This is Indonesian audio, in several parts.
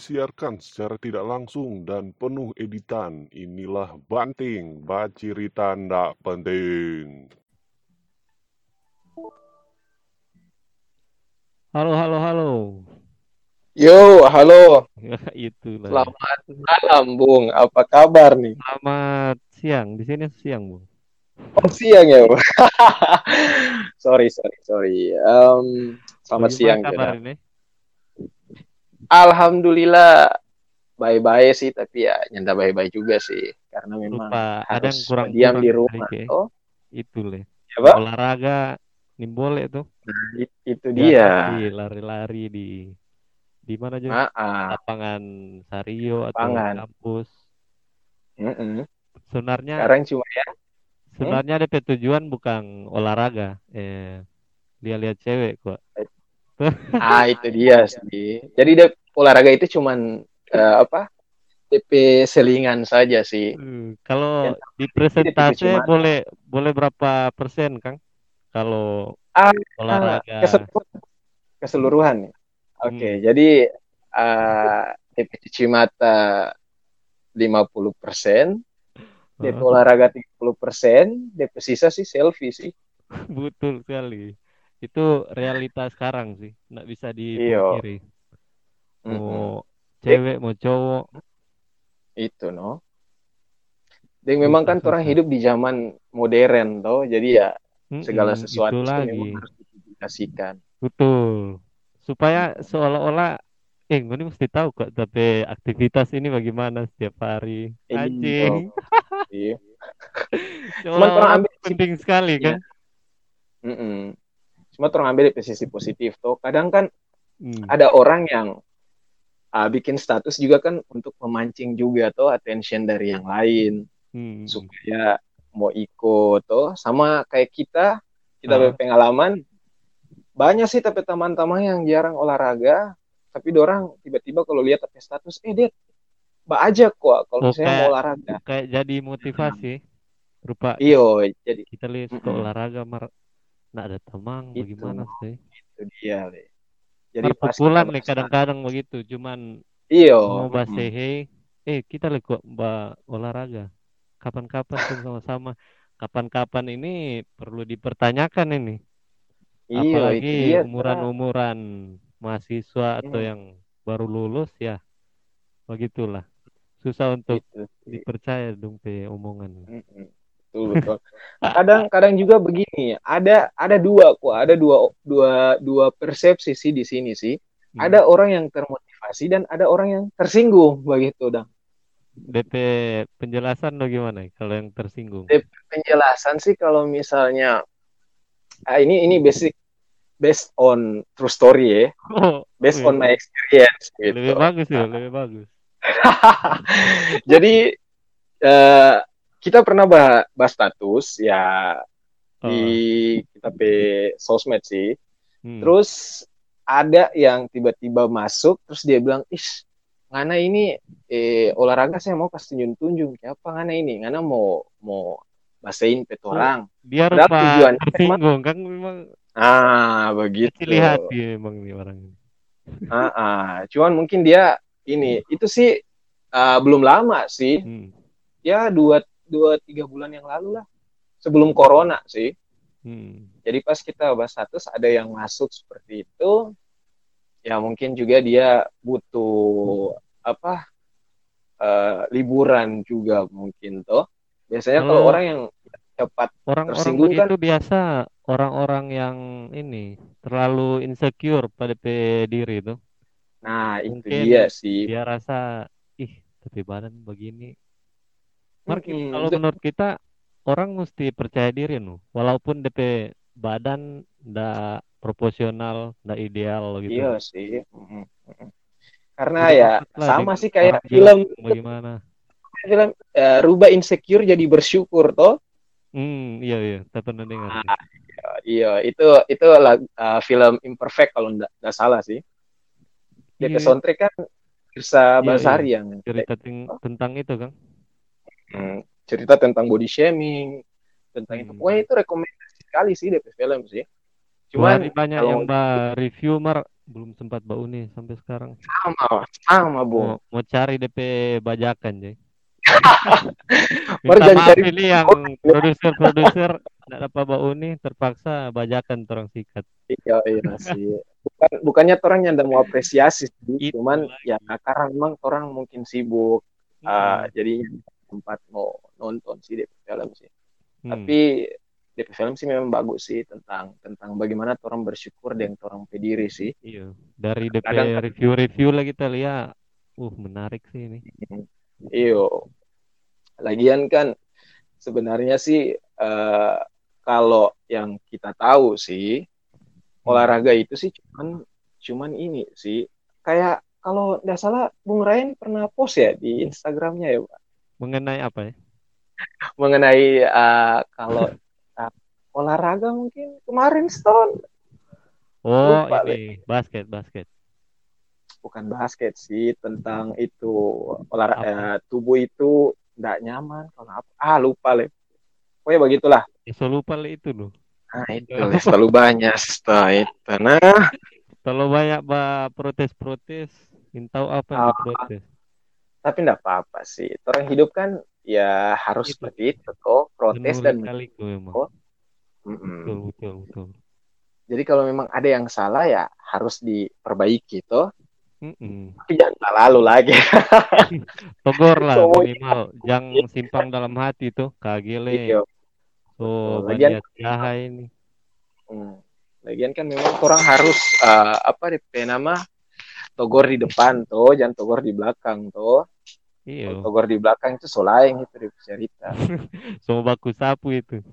disiarkan secara tidak langsung dan penuh editan. Inilah Banting, Bacirita Ndak Penting. Halo, halo, halo. Yo, halo. Itu lah. Selamat malam, Bung. Apa kabar nih? Selamat siang. Di sini siang, Bung. Oh, siang ya, Bung. sorry, sorry, sorry. Um, selamat Bagaimana siang, kabar ini? Alhamdulillah bye-bye sih, tapi ya nyanda bye-bye juga sih. Karena memang Lupa, ada yang harus kurang diam di rumah. sedikit. Oh, Itu leh. ya? Olahraga nimbole tuh. It- itu dia. lari-lari di di mana juga? Ah, ah. Lapangan Sario atau Lapangan. kampus. Mm-mm. Sebenarnya Sekarang cuma ya. sebenarnya ada tujuan bukan olahraga. Eh, lihat-lihat cewek kok. Ah, itu dia sih. Jadi dia olahraga itu cuman eh, apa? TP selingan saja sih. Eh, Kalau Ya, di presentase cuma- boleh boleh berapa persen, Kang? Kalau Ah, olahraga. keseluruhan, keseluruhan ya. Oke, Hmm. jadi uh, DP cuci mata 50%, DP Heeh. olahraga 30%, DP sisa sih selfie sih. Betul sekali. Itu realitas sekarang sih, nggak bisa Iya. dipungkiri. Mm-mm. Mau cewek, mau cowok. Itu no. Dan memang kan orang hidup di zaman modern toh, jadi ya segala sesuatu itu lagi. memang harus dipublikasikan. Betul. Supaya seolah-olah, eh, ini mesti tahu kok, tapi aktivitas ini bagaimana setiap hari. Iya. Anjing. Iya. Cuman orang ambil penting sekali kan? Cuma orang ambil dari sisi positif toh. Kadang kan Hmm. ada orang yang ah, bikin status juga kan untuk memancing juga tuh attention dari yang lain Hmm. supaya mau ikut tuh sama kayak kita kita Ah. berpengalaman banyak sih tapi teman-teman yang jarang olahraga tapi dorang tiba-tiba kalau lihat tapi status eh dia mbak aja kok kalau Oh, misalnya mau olahraga Kayak jadi motivasi. Berupa iyo jadi kita lihat suka Mm-mm. olahraga, mar nggak ada teman, Itu. bagaimana sih? itu dia Le. Jadi Perpukulan nih kadang-kadang begitu, cuman iyo mau eh kita lagi kok mbak olahraga. Kapan-kapan sama-sama. Kapan-kapan ini perlu dipertanyakan ini. iyo Apalagi umuran-umuran mahasiswa atau Hmm. yang baru lulus ya. Begitulah. Susah untuk Itu dipercaya dong pe omongan. Betul betul. Kadang-kadang juga begini, ada ada dua kok, ada dua dua dua persepsi sih di sini sih. Hmm. Ada orang yang termotivasi dan ada orang yang tersinggung begitu, Dang. DP penjelasan lo gimana kalau yang tersinggung? DP Penjelasan sih kalau misalnya ah, ini ini basic based on true story ya, Oh, based on my experience gitu. lebih bagus ya, lebih bagus. Jadi eh, kita pernah bahas, bahas status ya di kita pe sosmed sih. Hmm. Terus ada yang tiba-tiba masuk, terus dia bilang, "Is, ngana ini eh, olahraga saya mau kasih tunjung-tunjung. Siapa ngana ini? Ngana mau mau basain petorang." Dia Padahal rupa tujuannya tersinggung kan memang Ah, begitu. kecil hati memang nih orang ini. Ah, ah. Cuman mungkin dia ini itu sih ah, belum lama sih. Hmm. Ya dua dua tiga bulan yang lalu lah. Sebelum corona sih. Hmm. Jadi pas kita bahas status ada yang masuk seperti itu, ya mungkin juga dia butuh apa eh, liburan juga mungkin toh. Biasanya kalau Kalau- orang yang cepat Orang-orang Tersinggung kan? begitu biasa orang-orang yang ini terlalu insecure pada diri itu. nah itu Mungkin dia sih. Dia rasa ih tapi badan begini. Mar, Mm-mm. kalau menurut kita orang mesti percaya diri nu, walaupun DP badan ndak proporsional, ndak ideal gitu. Iya sih. Karena Udah ya sama sih kayak film bagaimana. film eh, rubah insecure jadi bersyukur toh. Hmm, iya iya, tak pernah dengar. sih. Iya, itu itu lag- eh, film imperfect kalau nggak nggak salah sih. DP Iya. soundtrack kan Irsa Iya, Basari yang Cerita ting- tentang itu kan. Hmm, cerita tentang body shaming, tentang itu. Hmm. Pokoknya itu rekomendasi sekali sih DP film sih. Cuman banyak yang bah review mar belum sempat bau nih sampai sekarang. Sama, sama, Bung. Mau, mau cari DP bajakan. Baru Minta maaf cari ini yang produser-produser nggak dapat bau nih terpaksa bajakan orang sikat. Iya, iya sih. Bukan, bukannya orang yang mau apresiasi sih, Itu cuman lagi. ya karena memang orang mungkin sibuk, uh, Hmm. Tempat mau nonton sih DP film sih. Hmm. Tapi DP film sih memang bagus sih tentang tentang bagaimana orang bersyukur dengan orang pediri sih. Iya, dari DP Kadang- review-review lah kita lihat. Uh, menarik sih ini. Iyo. Lagian kan sebenarnya sih eh, kalau yang kita tahu sih olahraga itu sih cuman cuman ini sih kayak kalau nggak salah Bung Ryan pernah post ya di Instagramnya ya Pak Mengenai apa ya? mengenai eh, kalau eh, olahraga mungkin kemarin Stone Oh, Lupa, ini basket, basket. bukan basket sih tentang itu olahraga Apa? eh, tubuh itu nggak nyaman kalau apa ah lupa le pokoknya begitulah Ya, so lupa lah itu loh. Nah itu selalu banyak setelah itu. Nah Kalau banyak bah protes-protes, intau apa yang Ah. Tapi enggak apa-apa sih. Orang hidup kan ya harus Itu. seperti itu kok protes dan. Oh. Betul, betul, betul. jadi kalau memang ada yang salah ya harus diperbaiki toh. Tapi jangan selalu lagi. Togor lah minimal, jangan simpang dalam hati tuh, kagele. Iya. Banyak jahat ini. Hmm. Lagian kan memang orang harus eh, apa DP nama togor di depan tuh, jangan togor di belakang tuh. Iya, togor di belakang itu solaeng itu DP cerita. so baku sapu itu.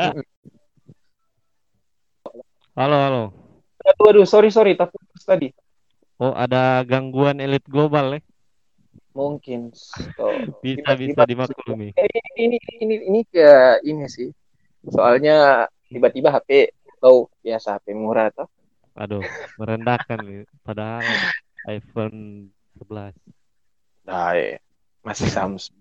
Halo, halo. Aduh, aduh, sorry, sorry, tapi tadi Oh, ada gangguan elit global ya? mungkin so, Bisa, tiba-tiba- bisa dimaklumi. Eh, ini ini ini ke ini sih. Soalnya tiba-tiba HP atau biasa HP murah tuh. Aduh, merendahkan nih. Padahal iPhone 11. Nah, eh, masih Samsung.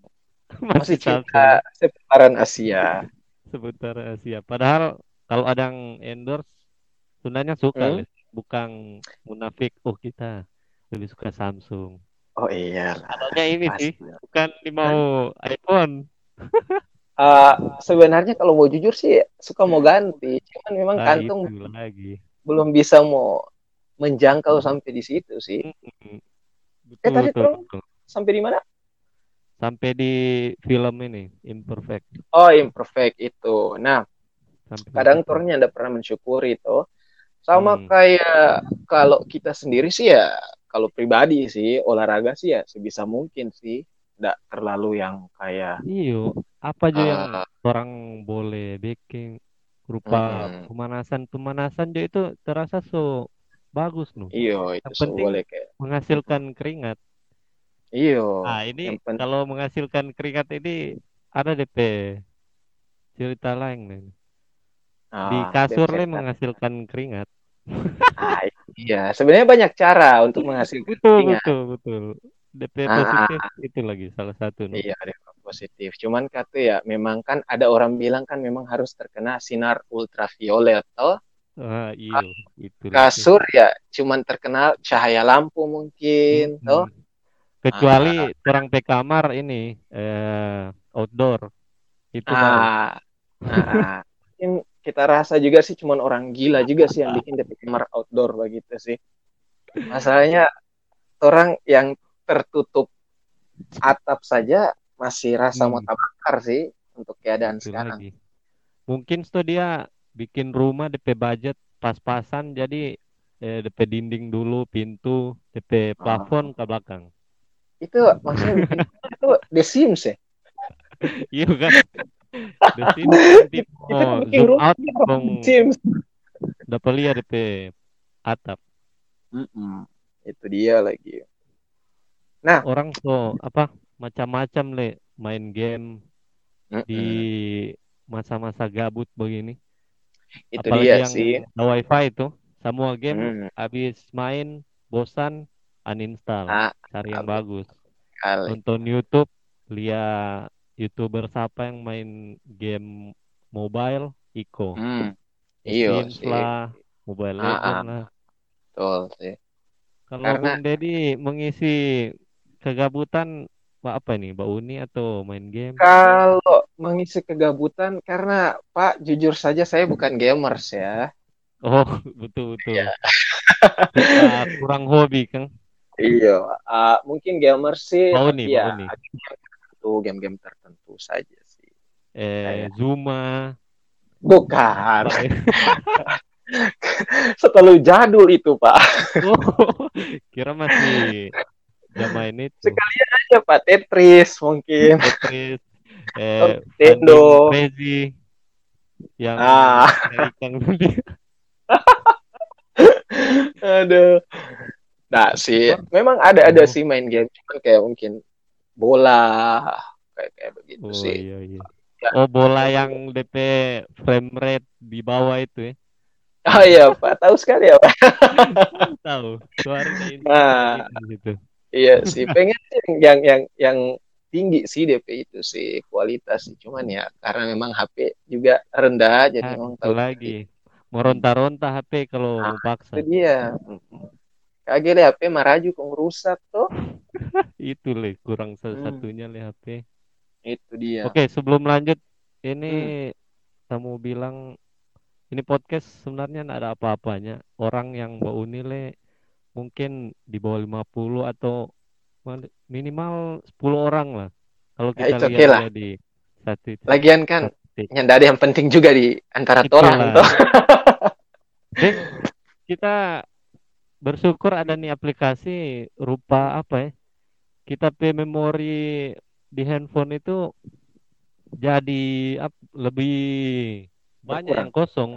Masih Masih cinta seputaran Asia. seputar Asia. Padahal kalau ada yang endorse, sebenarnya suka, Hmm? Bukan munafik. Oh kita lebih suka Samsung. Oh iya. Adanya ini sih, pasti. bukan mau iPhone. Eh, sebenarnya kalau mau jujur sih suka mau ganti, cuman memang Nah, kantong itu lagi. Belum bisa mau menjangkau sampai di situ sih. Mm-mm. Eh, tadi Betul, betul. Sampai di mana? Sampai di film ini, Imperfect. Oh, imperfect itu. Nah, Sampai kadang turunnya anda pernah mensyukuri itu sama Hmm. kayak kalau kita sendiri sih ya kalau pribadi sih olahraga sih ya sebisa mungkin sih tidak terlalu yang kayak Iyo, apa aja yang Ah. orang boleh bikin berupa Mm-mm. pemanasan pemanasan juga itu terasa so bagus nuh. Iyo itu Yang so penting- boleh kayak menghasilkan keringat. Iyo. Nah ini penting kalau menghasilkan keringat ini ada DP cerita lain nih di Ah, kasur dan nih menghasilkan keringat. Ah, iya. Sebenarnya banyak cara untuk menghasilkan betul keringat. betul betul. DP Ah, positif itu lagi salah satu nuh. Iya, positif. Cuman kata ya, memang kan ada orang bilang kan memang harus terkena sinar ultraviolet. Oh, ah iyo itu kasur ya, cuman terkena cahaya lampu mungkin. Mm-mm. Oh, kecuali orang pe kamar ini eh outdoor itu ah, ah, mungkin kita rasa juga sih cuman orang gila juga sih yang bikin DP kamar outdoor begitu sih. Masalahnya orang yang tertutup atap saja masih rasa Hmm. mau tabakar sih untuk keadaan Itu sekarang. lagi. Mungkin tuh dia bikin rumah DP budget pas-pasan jadi eh, DP dinding dulu, pintu, DP Ah. plafon ke belakang. Itu maksudnya itu The Sims ya. Iya kan? Di sini nanti Itu mau bikin zoom rumah out The Sims. dapat lihat DP atap. Mm-mm. Itu dia lagi. Orang tuh apa macam-macam le main game di masa-masa gabut begini. Itu Apalagi dia yang sih. ada wifi itu, semua game Mm, habis main bosan uninstall, Ah, cari yang betul. bagus. kali. Nonton YouTube, lihat youtuber siapa yang main game mobile, Iko, Hmm. Iya sih. lah, Mobile Ah, Legend ah. lah. betul sih. Kalau Karena Bung Deddy mengisi kegabutan Pak apa nih, Mbak Uni atau main game? kalau mengisi kegabutan, karena Pak jujur saja saya bukan gamers ya. Oh, betul betul. Kita kurang hobi, Kang. Iya, ah, mungkin gamers sih, tapi Mbak ya tertentu, game-game tertentu saja sih. Eh, Kayak Zuma. bukan, Pak. terlalu jadul itu Pak. Oh, kira masih zaman itu. Sekalian aja Pak Tetris mungkin. Tetris, eh, Nintendo. Finding Crazy yang Ah. dari Kang Dudi. Aduh. Nah sih, memang ada-ada Oh. sih main game, cuman kayak mungkin bola, kayak kayak begitu Oh sih. iya iya. Ya. Oh bola yang DP frame rate di bawah itu ya. Oh iya Pak, tahu sekali ya Pak. Tahu. Suaranya ini Nah. di situ. Iya sih, pengen yang yang yang tinggi sih DP itu sih kualitas sih. Cuman ya karena memang HP juga rendah, jadi Ah, memang tahu lagi. Meronta-ronta HP kalau Nah, paksa. itu dia. Kagak deh HP maraju kok ngerusak tuh. Itu le kurang Hmm. satu-satunya le HP. Itu dia. Oke, sebelum lanjut ini Hmm. kamu bilang ini podcast sebenarnya ada apa-apanya. Orang yang Mbak Uni le mungkin di bawah 50 atau mal- minimal 10 orang lah. Kalau Ya, kita itu oke lihat lah. ya di satu itu. Lagian kan statistik. yang ada yang penting juga di antara orang tuh. Dek, kita bersyukur ada nih aplikasi rupa apa ya? Kita pay memori di handphone itu jadi ap- lebih banyak Berkurang. yang kosong.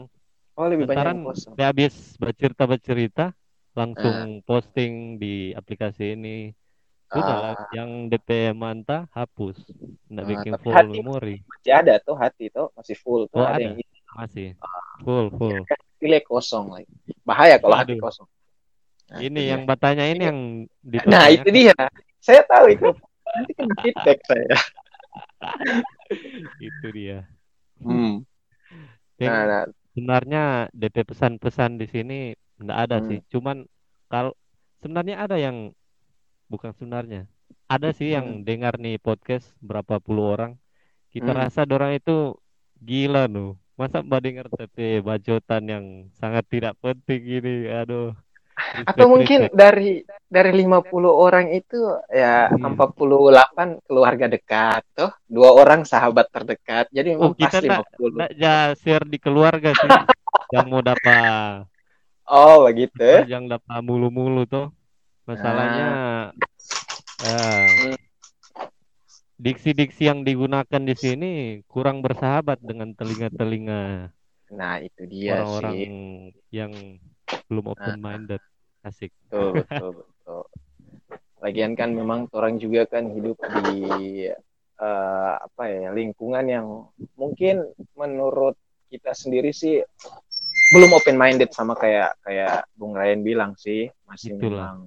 Oh, lebih banyak yang kosong. dia habis bercerita-bercerita Ah. langsung posting di aplikasi ini. Sudah lah, Ah, yang DP mantah hapus, nggak Ah, bikin full hati- memori. masih ada tuh hati tuh masih full tuh Oh, ada ada. yang isi Masih full full. pilih kosong lagi. Bahaya kalau hati Waduh. kosong. Nah, Ini yang dia. bertanya ini yang Nah, itu dia. Saya tahu itu. Nanti kan feedback saya. Itu dia. Hmm. Nah, nah, sebenarnya DP pesan-pesan di sini nggak ada Hmm. sih. Cuman kalau sebenarnya ada yang bukan sebenarnya. Ada sih yang dengar nih podcast berapa puluh orang. Kita Hmm. rasa dorang itu gila nuh. Masa mbak dengar DP bacotan yang sangat tidak penting gini. Aduh. atau mungkin respect. dari dari 50 orang itu ya Iya. 48 keluarga dekat tuh, dua orang sahabat terdekat. Jadi Oh, memang pas kita nggak 50. nggak ja share di keluarga sih. yang mau dapat Oh, begitu. yang dapat mulu-mulu tuh. Masalahnya ya, Hmm. diksi-diksi yang digunakan di sini kurang bersahabat dengan telinga-telinga Nah, itu dia orang-orang sih. yang belum open minded. Asik. Betul, betul, betul. Lagian kan memang orang juga kan hidup di eh, apa ya lingkungan yang mungkin menurut kita sendiri sih belum open minded sama kayak kayak Bung Ryan bilang sih masih Itulah. memang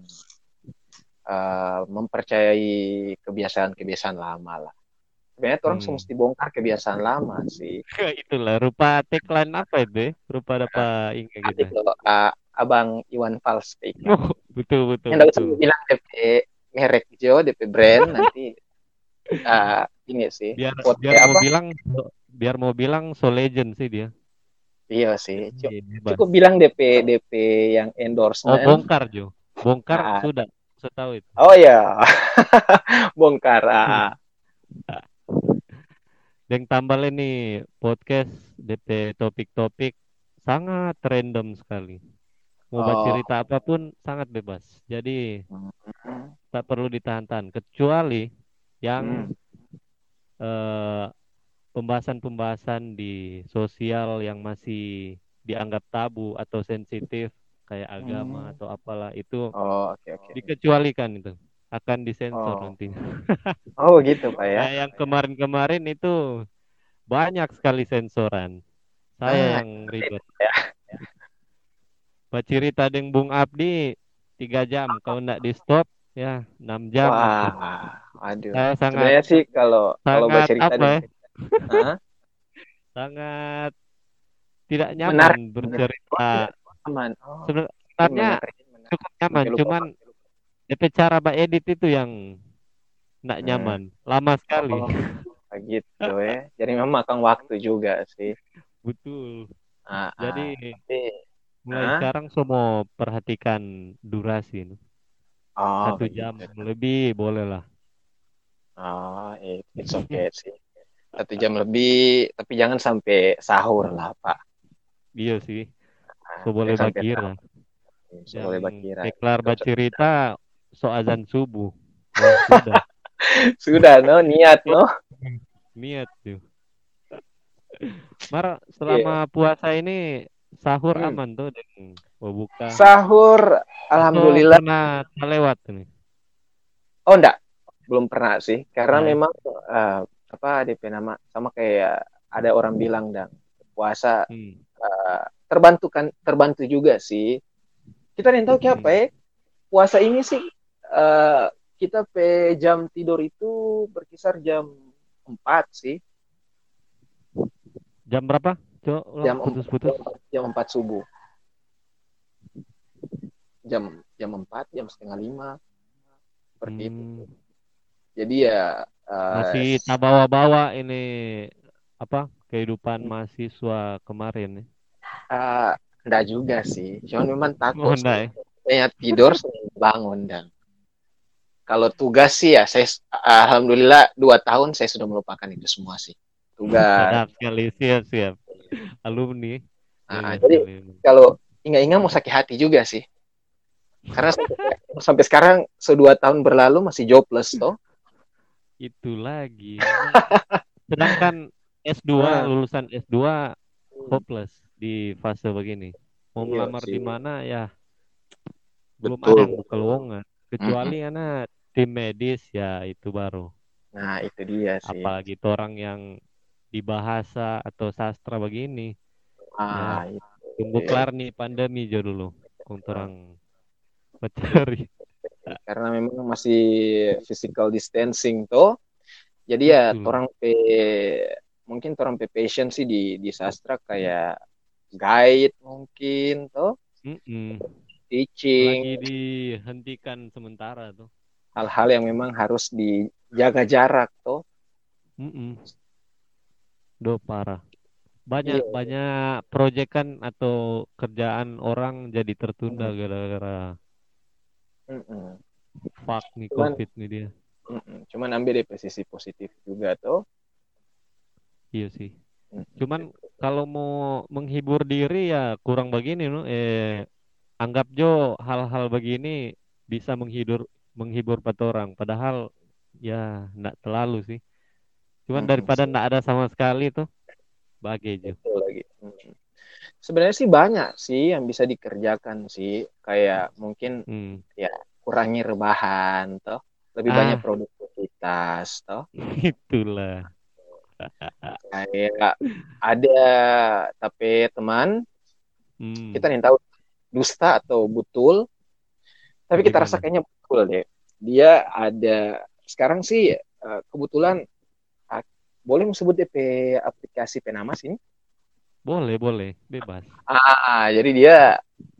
eh, mempercayai kebiasaan-kebiasaan lama lah. Sebenarnya orang Hmm. mesti bongkar kebiasaan lama sih. Itulah rupa tagline apa itu? ya? Rupa dapat ingat Nanti gitu. ah, Abang Iwan Fals. Oh, betul betul. Yang betul. bilang DP merek Jo, DP brand nanti ah, ini sih. Biar biar mau apa? bilang biar mau bilang so legend sih dia. Iya sih. Cu- Iya, hebat. Cukup bilang DP DP yang Oh, endorsement. bongkar Jo. Bongkar Ah. sudah. Saya tahu itu. Oh ya. Bongkar. ah. Dan tambah ini podcast DP topik-topik sangat random sekali. Mau Oh. cerita apa pun sangat bebas. Jadi Hmm. tak perlu ditahan-tahan kecuali yang Hmm. eh, pembahasan-pembahasan di sosial yang masih dianggap tabu atau sensitif kayak agama Hmm. atau apalah itu Oh, oke oke. dikecualikan itu akan disensor Oh. nantinya. Oh, gitu Pak ya. Kayak yang kemarin-kemarin itu banyak sekali sensoran. Saya Ah, yang ribet. ya. Pak cerita dengan Bung Abdi tiga jam, kalau nggak di stop ya enam jam. Wah, aduh. Saya sangat Sebenarnya sih kalau kalau bercerita apa ya? Sangat tidak Menarik. nyaman bercerita. aman. Oh, Sebenarnya menarik. nyaman, Sampai lupa cuman DP cara Mbak edit itu yang nggak Hmm. nyaman, lama sekali. Oh, gitu ya. Jadi memang makan waktu juga sih. Betul. Ah, ah. Jadi Tapi, mulai Hah? sekarang semua perhatikan durasi. oh, Satu jam lebih boleh lah. Oh, it- it's okay sih. Satu jam lebih, tapi jangan sampai sahur lah, Pak. Iya sih. Nah, So boleh sahur. So boleh Yang bakira. Deklar bercerita so azan subuh. Wah, sudah Sudah, no, niat, no. niat tuh. Mar selama puasa ini sahur Hmm. aman tuh dan mau buka. Sahur, Atau alhamdulillah. pernah terlewat nih. Oh, enggak. Belum pernah sih. Karena Nah. memang eh, apa DP nama sama kayak ada orang bilang dan puasa Hmm. eh, terbantu kan terbantu juga sih. Kita nih tahu Hmm. ya? Puasa ini sih eh, kita pe jam tidur itu berkisar jam 4 sih. Jam berapa? Ulang, Jam putus-putus. jam 4 subuh. Jam jam 4, jam setengah lima seperti itu. Hmm. Jadi ya eh, Masih tak bawa-bawa ini apa kehidupan mahasiswa kemarin nih. eh, enggak juga sih. Cuman memang Oh, takut enggak ya? saya tidur bangun dan kalau tugas sih ya saya alhamdulillah dua tahun saya sudah melupakan itu semua sih tugas sekali, siap, siap. Alumni. Nah, jadi kalau ingat-ingat mau sakit hati juga sih karena sampai, sampai sekarang sedua tahun berlalu masih jobless toh itu lagi. Sedangkan S2, Nah. lulusan S2 hopeless di fase begini. Mau Iya melamar di mana ya belum Betul. ada yang buka lowongan. Kecuali anak tim medis ya itu baru. nah itu dia sih Apalagi itu orang yang di bahasa atau sastra begini. ah itu Tunggu kelar nih pandemi jo dulu. Untuk orang mencari. Karena memang masih physical distancing toh jadi ya Betul. orang pe mungkin orang pe passion sih di di sastra kayak guide mungkin toh Mm-mm. teaching Lagi dihentikan sementara tuh. hal-hal yang memang harus dijaga jarak toh Mm-mm. Do parah. Banyak Iya. banyak proyekan atau kerjaan orang jadi tertunda Hmm. Gara-gara Mm-mm. fuck nih Cuman- covid nih dia. Mm-mm. cuman ambil dari sisi positif juga toh Iya sih. Mm. Cuman kalau mau menghibur diri ya kurang begini no. Eh anggap Jo hal-hal begini bisa menghibur menghibur empat orang. Padahal ya enggak terlalu sih. Cuman daripada enggak ada sama sekali tuh bagai Jo. Betul lagi Mm. Sebenarnya sih banyak sih yang bisa dikerjakan sih kayak mungkin Hmm. kurangi rebahan toh lebih Ah. banyak produktivitas toh Itulah. kayak ada tapi teman Hmm. kita nih tahu dusta atau betul tapi kita rasa kayaknya betul deh dia ada sekarang sih eh, kebetulan ah, boleh sebut DP aplikasi penama sini Boleh, boleh, bebas. ah jadi dia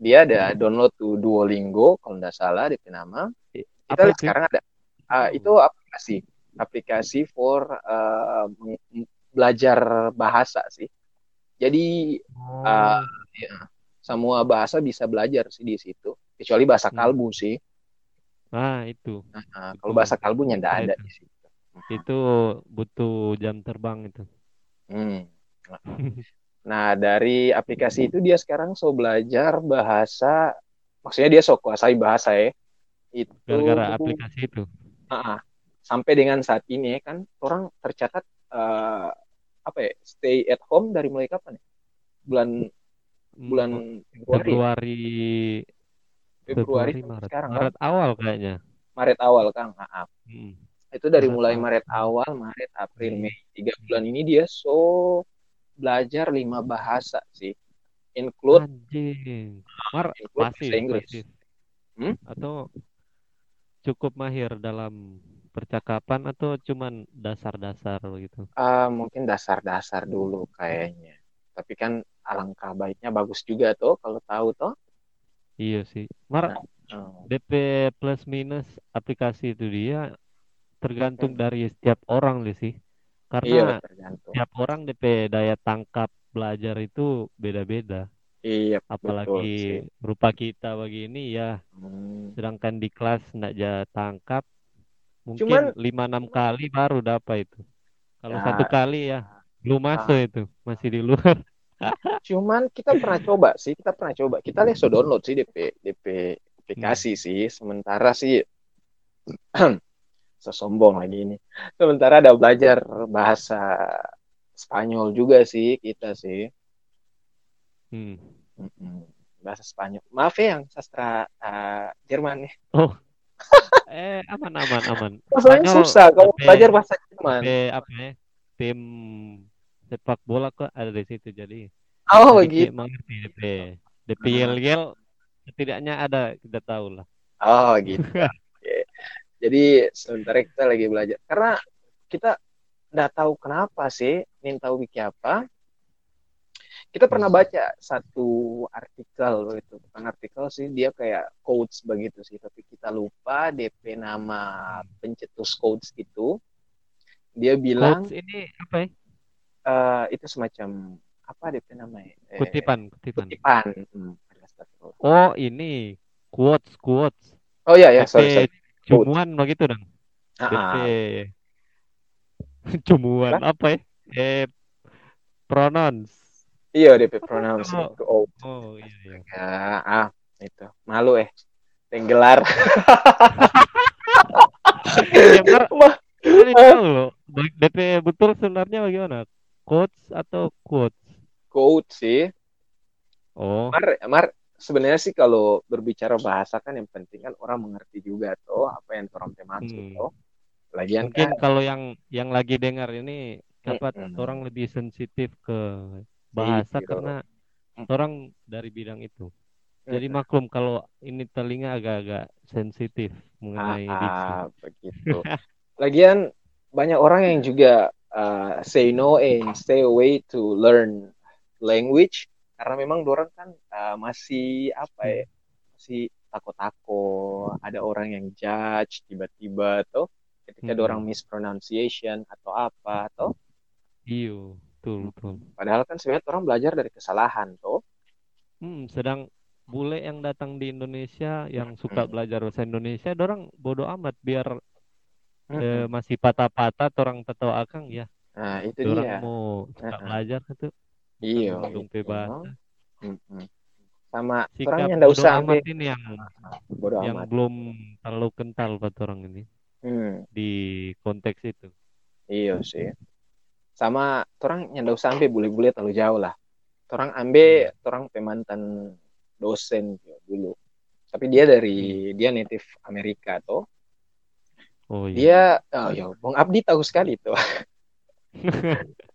dia ada download tuh Duolingo kalau nggak salah DP nama kita itu? sekarang ada ah, itu aplikasi aplikasi for meng- belajar bahasa sih jadi Oh, Ah, ya, semua bahasa bisa belajar sih di situ kecuali bahasa Hmm. kalbu sih nah itu, Nah, kalau Betul. bahasa kalbunya nggak Bisa ada itu. di situ itu butuh jam terbang itu. Hmm. nah dari aplikasi itu dia sekarang so belajar bahasa maksudnya dia so kuasai bahasa ya itu Gara-gara aplikasi itu. Ah, ah. sampai dengan saat ini ya kan orang tercatat eh, apa ya stay at home dari mulai kapan ya bulan Hmm, bulan Februari ya? Februari, Februari Februari, Maret, sekarang kan Maret awal kayaknya. Maret awal kan Ah, ah. Hmm. itu dari Maret mulai awal. Maret awal Maret April Hmm. Mei tiga bulan ini dia so belajar lima bahasa sih include Anjing. Mar include pasif, bahasa Inggris pasif. Hmm? Atau cukup mahir dalam percakapan atau cuman dasar-dasar gitu. Ah, mungkin dasar-dasar dulu kayaknya tapi kan alangkah baiknya bagus juga tuh kalau tahu tuh Iya sih. Mar Nah. Oh. DP plus minus aplikasi itu dia tergantung Mm. dari setiap orang sih. Iya, Karena tergantung. setiap orang DP daya tangkap belajar itu beda-beda. Iya, betul sih. Apalagi rupa kita begini ya, Hmm. sedangkan di kelas nggak ja tangkap, Cuman mungkin 5-6 kali baru dapat itu. Kalau ya, satu kali ya belum masuk ah, itu, masih di luar. cuman kita pernah coba sih, kita pernah coba. Kita lihat so download sih DP DP Hmm. aplikasi sih. Sementara sih sesombong lagi ini. Sementara ada belajar bahasa Spanyol juga sih kita sih. Hmm. Bahasa Spanyol. Maaf ya yang sastra uh, Jerman nih. Oh, eh aman aman aman. Spanyol susah kalau DP belajar bahasa Jerman. DP apa ya? Tim sepak bola kok ada di situ jadi Oh begitu. mengerti DP. DP yel-yel setidaknya ada kita tahu lah. Oh gitu. Jadi sementara kita lagi belajar karena kita nggak tahu kenapa sih ingin tahu wiki apa. Kita pernah Hmm. baca satu artikel itu bukan artikel sih dia kayak quotes begitu sih tapi kita lupa DP nama pencetus quotes itu dia bilang Quotes ini apa ya? eh, itu semacam apa DP namanya Eh, Kutipan, kutipan. kutipan Hmm. Oh, ini quotes, quotes. oh iya ya sorry sorry cumuan begitu dong. Ah, DP ah. cumuan Apa? apa ya? Eh pronounce. iya DP pronounce Oh, itu oh oh iya iya. ya ah itu malu eh tenggelar Ya, ini tahu loh. DP betul sebenarnya bagaimana? Quotes atau quotes? quote sih Oh, Mar Mar sebenarnya sih kalau berbicara bahasa kan yang penting kan orang mengerti juga tuh apa yang orang maksud hmm. tuh lagian Mungkin kan kalau yang yang lagi dengar ini dapat mm-mm. orang lebih sensitif ke bahasa Iya. karena Mm. orang dari bidang itu. Jadi maklum kalau ini telinga agak-agak sensitif mengenai diksi. ah, begitu lagian banyak orang yang juga uh, say no and stay away to learn language karena memang dorang kan uh, masih apa ya masih takut-takut ada orang yang judge tiba-tiba tuh ketika Mm-mm. dorang mispronunciation atau apa tuh Iyo, betul betul. padahal kan sebenarnya orang belajar dari kesalahan tuh Hmm, sedang bule yang datang di Indonesia yang suka Mm. belajar bahasa Indonesia, dorang bodoh amat biar eh, Mm-mm. masih patah-patah, orang tahu akang ya. nah itu Dorang dia mau suka Mm-mm. belajar itu iya. dong itu bahasa. Mm-mm. sama orang Sikap yang nggak bodoh usah amat ini yang bodoh yang amat. belum terlalu kental buat orang ini Hmm, di konteks itu. iya sih. Sama orang yang nggak usah ambil bule-bule terlalu jauh lah. Orang ambil orang pemantan dosen dulu. Tapi dia dari dia native Amerika tuh Oh iya. dia oh ya Bang Abdi tahu sekali tuh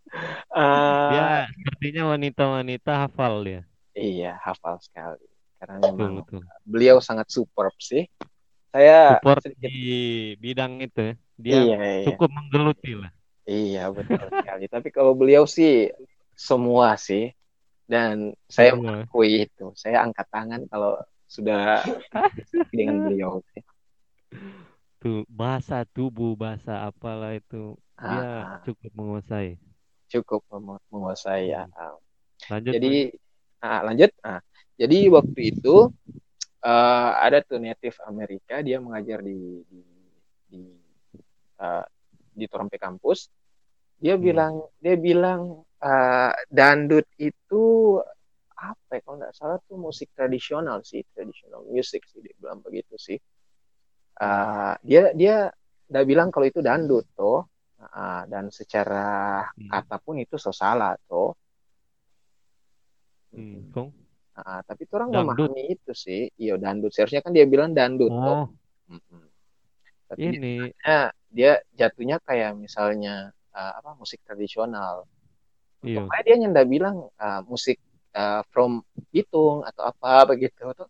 Dia Ah, sepertinya wanita-wanita hafal dia. iya hafal sekali karena Betul memang betul. beliau sangat superb sih saya Support sedikit di bidang itu ya. Dia iya iya cukup menggeluti lah. iya betul sekali tapi kalau beliau sih semua sih dan saya Semua. mengakui itu saya angkat tangan kalau sudah dengan beliau sih. Tuh bahasa tubuh, bahasa apalah itu dia Ah, cukup menguasai. Cukup menguasai ya. Lanjut. Jadi ah, lanjut. Ah, jadi waktu itu eh, ada tuh native Amerika dia mengajar di di di, eh, di Toronto kampus. Dia Hmm. bilang dia bilang eh, dandut itu apa ya kalau nggak salah tuh musik tradisional sih tradisional music sih dia bilang begitu sih. Eh, dia dia udah bilang kalau itu dandut tuh Dan secara Hmm. kata pun itu so salah tuh. Hmm, Kong. Ah, tapi tuh orang memahami itu sih. Iya dandut. Seharusnya kan dia bilang dandut tuh. Oh, Mm-mm. Tapi ini dia, dia jatuhnya kayak misalnya ah, apa musik tradisional. iya. Pokoknya dia nyenda bilang ah, musik ah, from Bitung atau apa begitu tuh.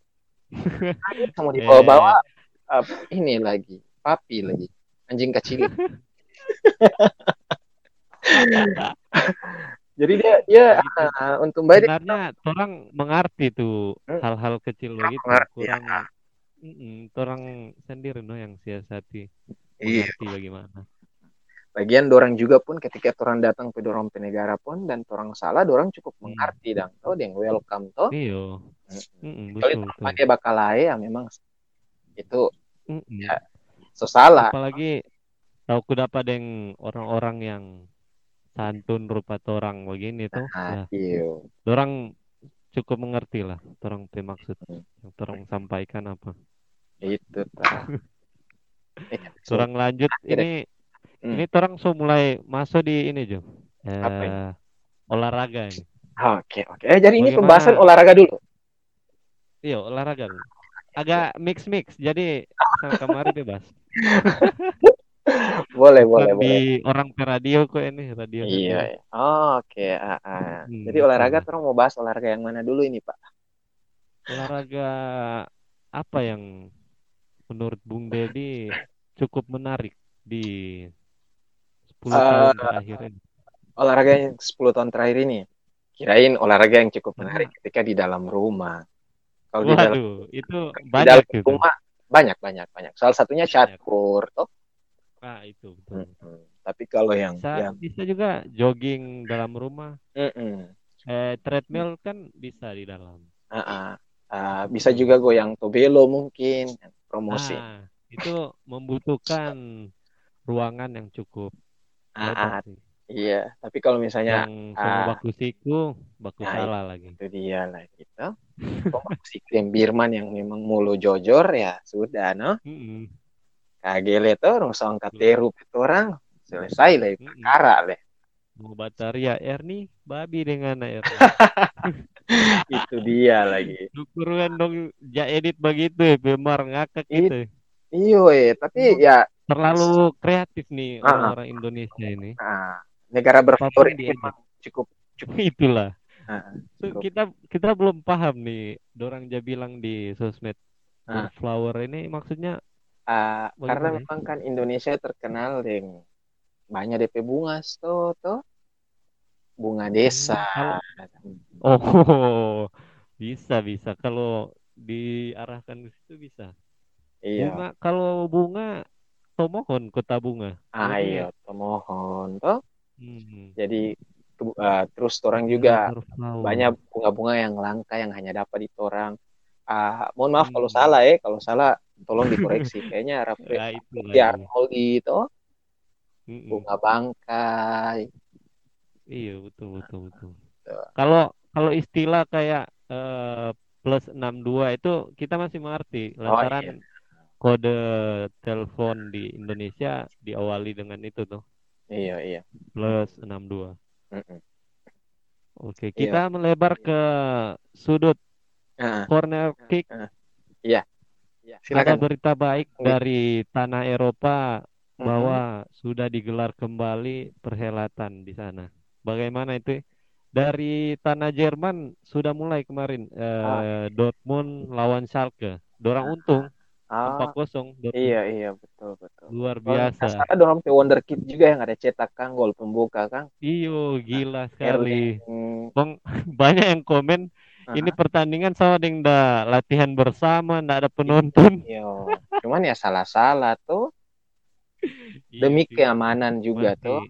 Mau dibawa-bawa ah, ini lagi papi lagi anjing kecil. Jadi dia dia Gitu. ah, untuk baik Sebenarnya orang mengerti tuh Hmm. hal-hal kecil begitu. mengerti, Kurang orang sendiri no yang siasati Iya. mengerti bagaimana. Lagian dorang juga pun ketika orang datang ke dorang pe negara pun dan orang salah dorang cukup Hmm. mengerti dong toh yang welcome toh. Mm. Mm-mm, kalau betul itu betul. dia bakal lae ya memang itu Mm-mm. ya so salah Apalagi tahu ku dapat deng orang-orang yang santun rupa orang begini tuh, ah, ya, iya orang cukup mengerti lah, orang maksud Hmm. yang orang sampaikan apa. itu. Eh, Orang lanjut ini Hmm. ini orang so mulai masuk di ini Jo. Eh, Apa ini? olahraga ini. Oke, oke. Eh, jadi ini pembahasan olahraga dulu. Iya, olahraga. Agak mix-mix, jadi sang kemari bebas. Boleh, boleh, boleh. di orang pe radio kok ini, radio. Iya. iya. Oh, oke. ah, ah. Hmm, Jadi olahraga, terus mau bahas olahraga yang mana dulu ini, Pak? Olahraga apa yang menurut Bung Dedi cukup menarik di 10 Eh, tahun terakhir ini? Olahraga yang 10 tahun terakhir ini. Kirain olahraga yang cukup menarik ketika di dalam rumah. Kalau di dalam, itu di banyak dalam gitu. rumah banyak, banyak, banyak. Salah satunya catur, toh. Ah, itu betul. Mm-mm. Tapi kalau yang Bisa, yang bisa juga jogging dalam rumah. mm-mm. Eh, treadmill kan bisa di dalam. Ah, ah. Ah, bisa juga goyang tobelo mungkin promosi. Ah, itu membutuhkan ruangan yang cukup Ah, ah, iya. Tapi kalau misalnya Yang ah. baku siku, baku Nah, salah lagi. itu dia lah gitu. Kalau si Krim Birman yang memang mulu jojor ya sudah no. Mm-mm. Kagele tuh orang angkat teru itu orang selesai lah itu perkara leh. Mau bataria Erni, babi dengan Erni. itu dia lagi. Syukuran dong ja edit begitu Bemar ngakak It- gitu. Iyo eh, tapi ya Terlalu kreatif nih Ah, orang-orang Indonesia ini. nah, negara ini memang cukup cukup. Itulah. ah, So, kita kita belum paham nih, dorang ja bilang di sosmed Ah. flower ini maksudnya ah, karena Bagaimana ya? memang kan Indonesia terkenal dengan banyak DP bunga tuh tuh bunga desa. oh bisa bisa kalau diarahkan ke situ bisa. Iya. Bunga kalau bunga tomohon kota bunga. Ah, Jadi, iya, mohon toh. hmm, Jadi ah, terus orang juga banyak bunga-bunga yang langka yang hanya dapat di orang. Ah, mohon maaf kalau Hmm. salah ya, kalau salah tolong dikoreksi. Kayaknya Raffi Ya, itu Raffi lagi. Arnoldi itu Mm-mm. bunga bangkai. Iya betul betul betul. Tuh. Kalau kalau istilah kayak eh, plus 62 itu kita masih mengerti Oh, lantaran kode telepon di Indonesia diawali dengan itu tuh Iya, iya. plus 62. Mm-mm. Oke, Iya. kita melebar ke sudut Ah, corner kick. Iya, Ada silakan. berita baik Wih. dari tanah Eropa bahwa sudah digelar kembali perhelatan di sana. Bagaimana itu? Dari tanah Jerman sudah mulai kemarin eh, Dortmund lawan Schalke. Dorang untung Ah, 4-0 Dortmund. iya, iya, betul, betul. Luar biasa. salah dorong ke Wonderkid juga yang ada cetak Kang gol pembuka Kang. Iyo, gila sekali. Erling. Bang, banyak yang komen Ah, ini pertandingan sama dengan dah latihan bersama, ndak ada penonton. iya. Cuman ya salah-salah tuh Iya demi keamanan juga masih, tuh.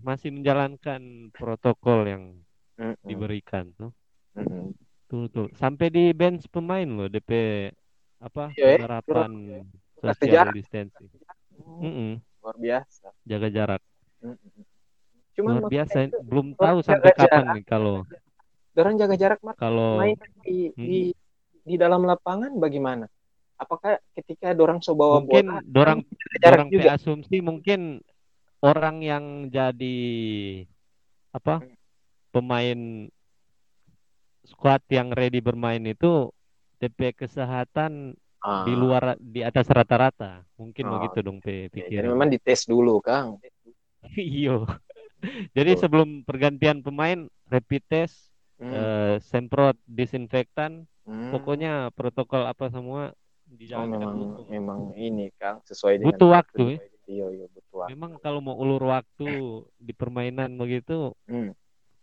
Masih menjalankan protokol yang diberikan tuh. Tuh, tuh. Sampai di bench pemain loh DP apa Iya, eh. penerapan social jarak. distancing. Hmm, Mm-mm. Luar biasa. Jaga jarak. Mm-mm. Cuman Luar maksudnya biasa. itu, Belum tahu sampai kapan jarak. nih kalau Dorang jaga jarak Mat. kalau main di, Hmm. di di dalam lapangan bagaimana? Apakah ketika dorang so bawa mungkin bola dorang jaga jarak orang juga? asumsi mungkin orang yang jadi apa pemain squad yang ready bermain itu TP kesehatan Ah, di luar di atas rata-rata mungkin Oh, begitu dong P oke. Jadi memang dites dulu Kang. iyo jadi sebelum pergantian pemain rapid test Hmm. eh, semprot disinfektan Hmm. pokoknya protokol apa semua Oh, dijalankan memang utuh. memang ini Kang sesuai dengan Butuh waktu, ya. Iya, iya butuh waktu. memang kalau mau ulur waktu di permainan begitu Hmm.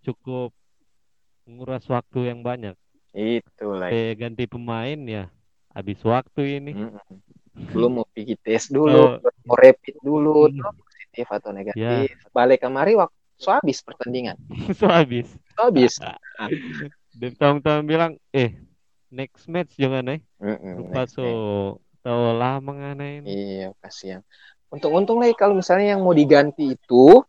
cukup menguras waktu yang banyak. Itu lah. Eh, ganti pemain ya habis waktu ini. Mm-mm. belum mau pergi tes dulu, Oh. mau rapid dulu, Hmm. positif atau negatif. Balik kemari waktu so habis pertandingan, so habis. Habis. Dan tahun-tahun bilang, eh next match jangan eh. Lupa so tahu lama ngana ini. Iya, kasihan. Untung-untung lagi kalau misalnya yang mau diganti itu,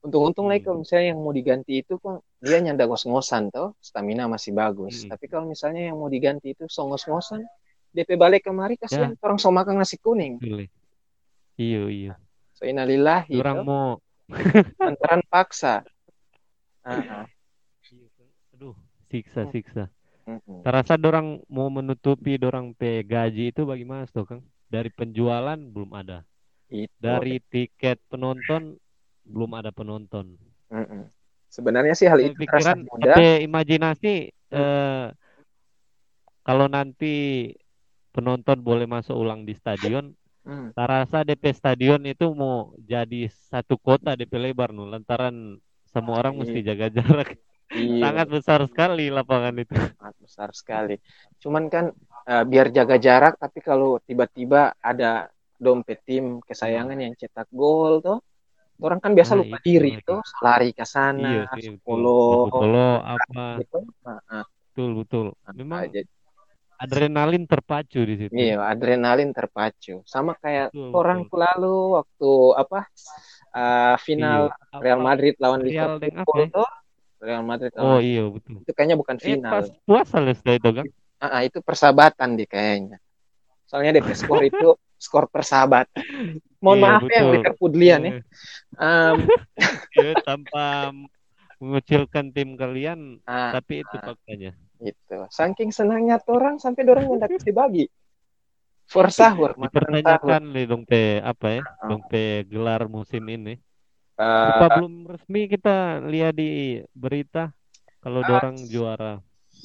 untung-untung lagi Hmm. kalau misalnya yang mau diganti itu kan dia nyanda ngos-ngosan tuh, stamina masih bagus. Hmm. Tapi kalau misalnya yang mau diganti itu so ngos-ngosan, DP balik kemari kasihan orang so makan nasi kuning. Betul. Iya iya. So innalillahi Orang mau lantaran paksa. Ah, ah. Siksa siksa. Mm-mm. Terasa dorang mau menutupi dorang pe gaji itu bagaimana tuh Kang? Dari penjualan belum ada. Itu. Dari tiket penonton belum ada penonton. Mm-mm. Sebenarnya sih hal itu terasa pikiran mudah. apa imajinasi eh, kalau nanti penonton boleh masuk ulang di stadion, Hmm. terasa DP stadion itu mau jadi satu kota DP lebar nu lantaran semua orang mesti jaga jarak. Iya, Sangat besar sekali lapangan itu. sangat besar sekali. Cuman kan eh, biar jaga jarak, tapi kalau tiba-tiba ada dompet tim kesayangan yang cetak gol tuh, orang kan biasa Nah, lupa itu diri lagi. tuh, lari ke Iya sana, betul. follow, Polo apa gitu. Nah, ah, betul betul. Memang jadi- adrenalin terpacu di situ. Iya, adrenalin terpacu. Sama kayak Betul, orang betul. lalu waktu apa eh, final Iya. Real Madrid lawan Real Liverpool ya? Real Madrid Oh lawan iya betul. itu kayaknya bukan Eh final. pas puasa lah setelah itu kan. Ah, ah, itu persahabatan deh kayaknya. Soalnya DP skor itu skor persahabatan. Mohon Iya, maaf ya yang betul. Ya. Em, iya, tanpa mengucilkan tim kalian, ah, tapi itu ah. faktanya. gitu. Saking senangnya orang sampai dorong hendak dibagi. For sahur. Dipertanyakan nih dong pe apa ya? Ah. Dong pe gelar musim ini. Eh, Lupa belum resmi kita lihat di berita kalau Ah, dorang juara.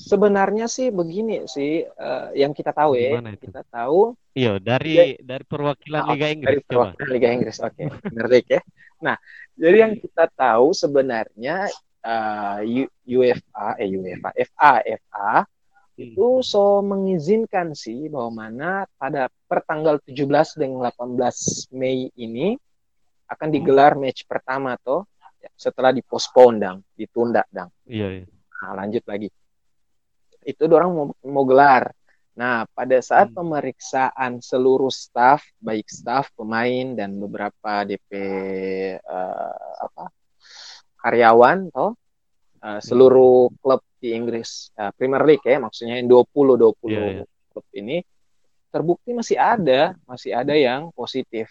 sebenarnya sih begini sih eh, yang kita tahu ya. Gimana itu? Kita tahu Iya, dari dari perwakilan Ah, Liga dari Inggris coba. perwakilan Liga Inggris. Oke, ngerti ya. Nah, jadi yang kita tahu sebenarnya eh, U- UEFA, eh UEFA, FA, FA itu so mengizinkan sih bahwa mana pada pertanggal 17 dan 18 Mei ini akan digelar match pertama toh setelah dipospon dang, ditunda dang. Iya, iya. Nah, lanjut lagi. Itu orang mau, mau gelar. Nah, pada saat Hmm. pemeriksaan seluruh staf, baik staf, pemain dan beberapa DP eh, apa karyawan toh eh, seluruh klub di Inggris eh, Premier League ya, maksudnya yang 20 20 Iya, iya. klub ini terbukti masih ada, masih ada yang positif.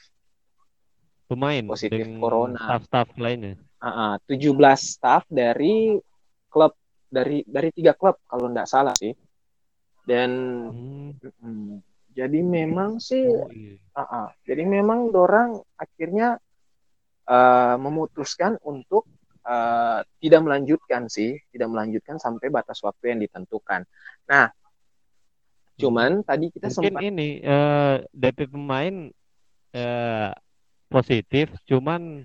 Pemain Positif dengan corona. staff-staff lainnya. Ah, ah, 17 staf dari klub dari dari tiga klub kalau nggak salah sih. Dan Hmm. mm, jadi memang sih, Oh, iya. ah, ah, jadi memang dorang akhirnya eh, memutuskan untuk eh, tidak melanjutkan sih, tidak melanjutkan sampai batas waktu yang ditentukan. Nah, cuman tadi kita Mungkin sempat ini eh, DP pemain eh, positif, cuman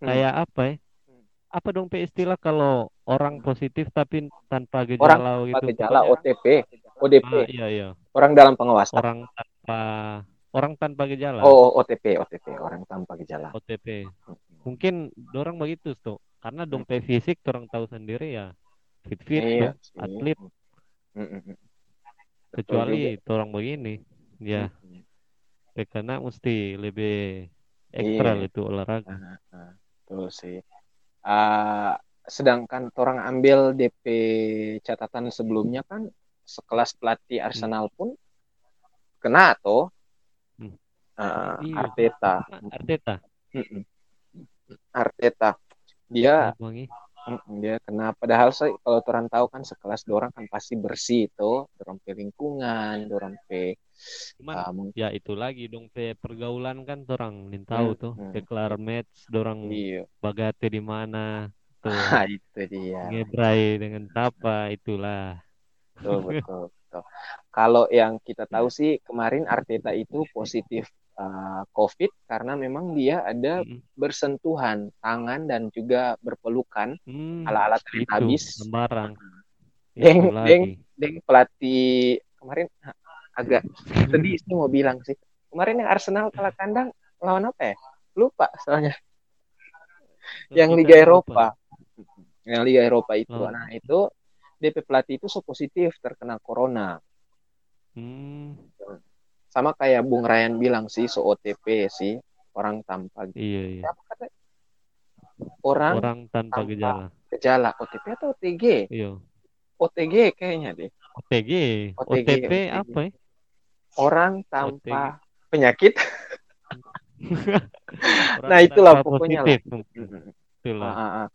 Hmm. kayak apa ya? Hmm. Apa dong pe istilah kalau orang positif tapi tanpa orang gejala tanpa gitu? gejala OTP, ODP, Ah, iya iya. orang dalam pengawasan. Orang tanpa orang tanpa gejala. Oh, OTP, OTP, orang tanpa gejala. OTP. Mungkin dorang begitu tuh. Karena dong pe fisik orang tahu sendiri ya fit fit Iya sih. atlet kecuali orang begini. Ya, Pe karena mesti lebih ekstra Iya. itu olahraga. Nah, nah, betul sih. Ah, sedangkan orang ambil DP catatan sebelumnya kan sekelas pelatih Arsenal pun kena toh Hmm. Ah, Iya. Arteta. Arteta. Mm-mm. Arteta. Dia Wangi. Mm, dia kena padahal saya kalau orang tahu kan sekelas dorang kan pasti bersih itu, dorang pe lingkungan, dorang pe Cuman ah, ya itu lagi dong pe pergaulan kan orang nin tahu Hmm, tuh hmm. deklar match dorang iya. bagate di mana tuh Ah, itu dia. ngebrai dengan tapa itulah Betul, betul, betul. Kalau yang kita tahu sih kemarin Arteta itu positif uh, COVID karena memang dia ada Mm-mm. bersentuhan tangan dan juga berpelukan Hmm, ala-ala itu habis. sembarang Deng, itu deng. lagi Deng pelatih kemarin agak sedih sih mau bilang sih. Kemarin yang Arsenal kalah kandang lawan apa ya? Lupa soalnya. Yang Kita Liga lupa. Eropa. Yang Liga Eropa itu. Oh. Nah, itu DP pelatih itu so positif terkena corona. Hmm, Sama kayak Bung Ryan bilang sih, so OTP sih. Orang tanpa iya iya. kata? Orang, Orang tanpa tanpa- gejala. gejala OTP atau OTG? Iya. OTG kayaknya deh. OTG, OTG, OTP OTG. apa ya? Orang tanpa penyakit. Orang Nah, itulah pokoknya lah. Itulah. Ah, ah, ah.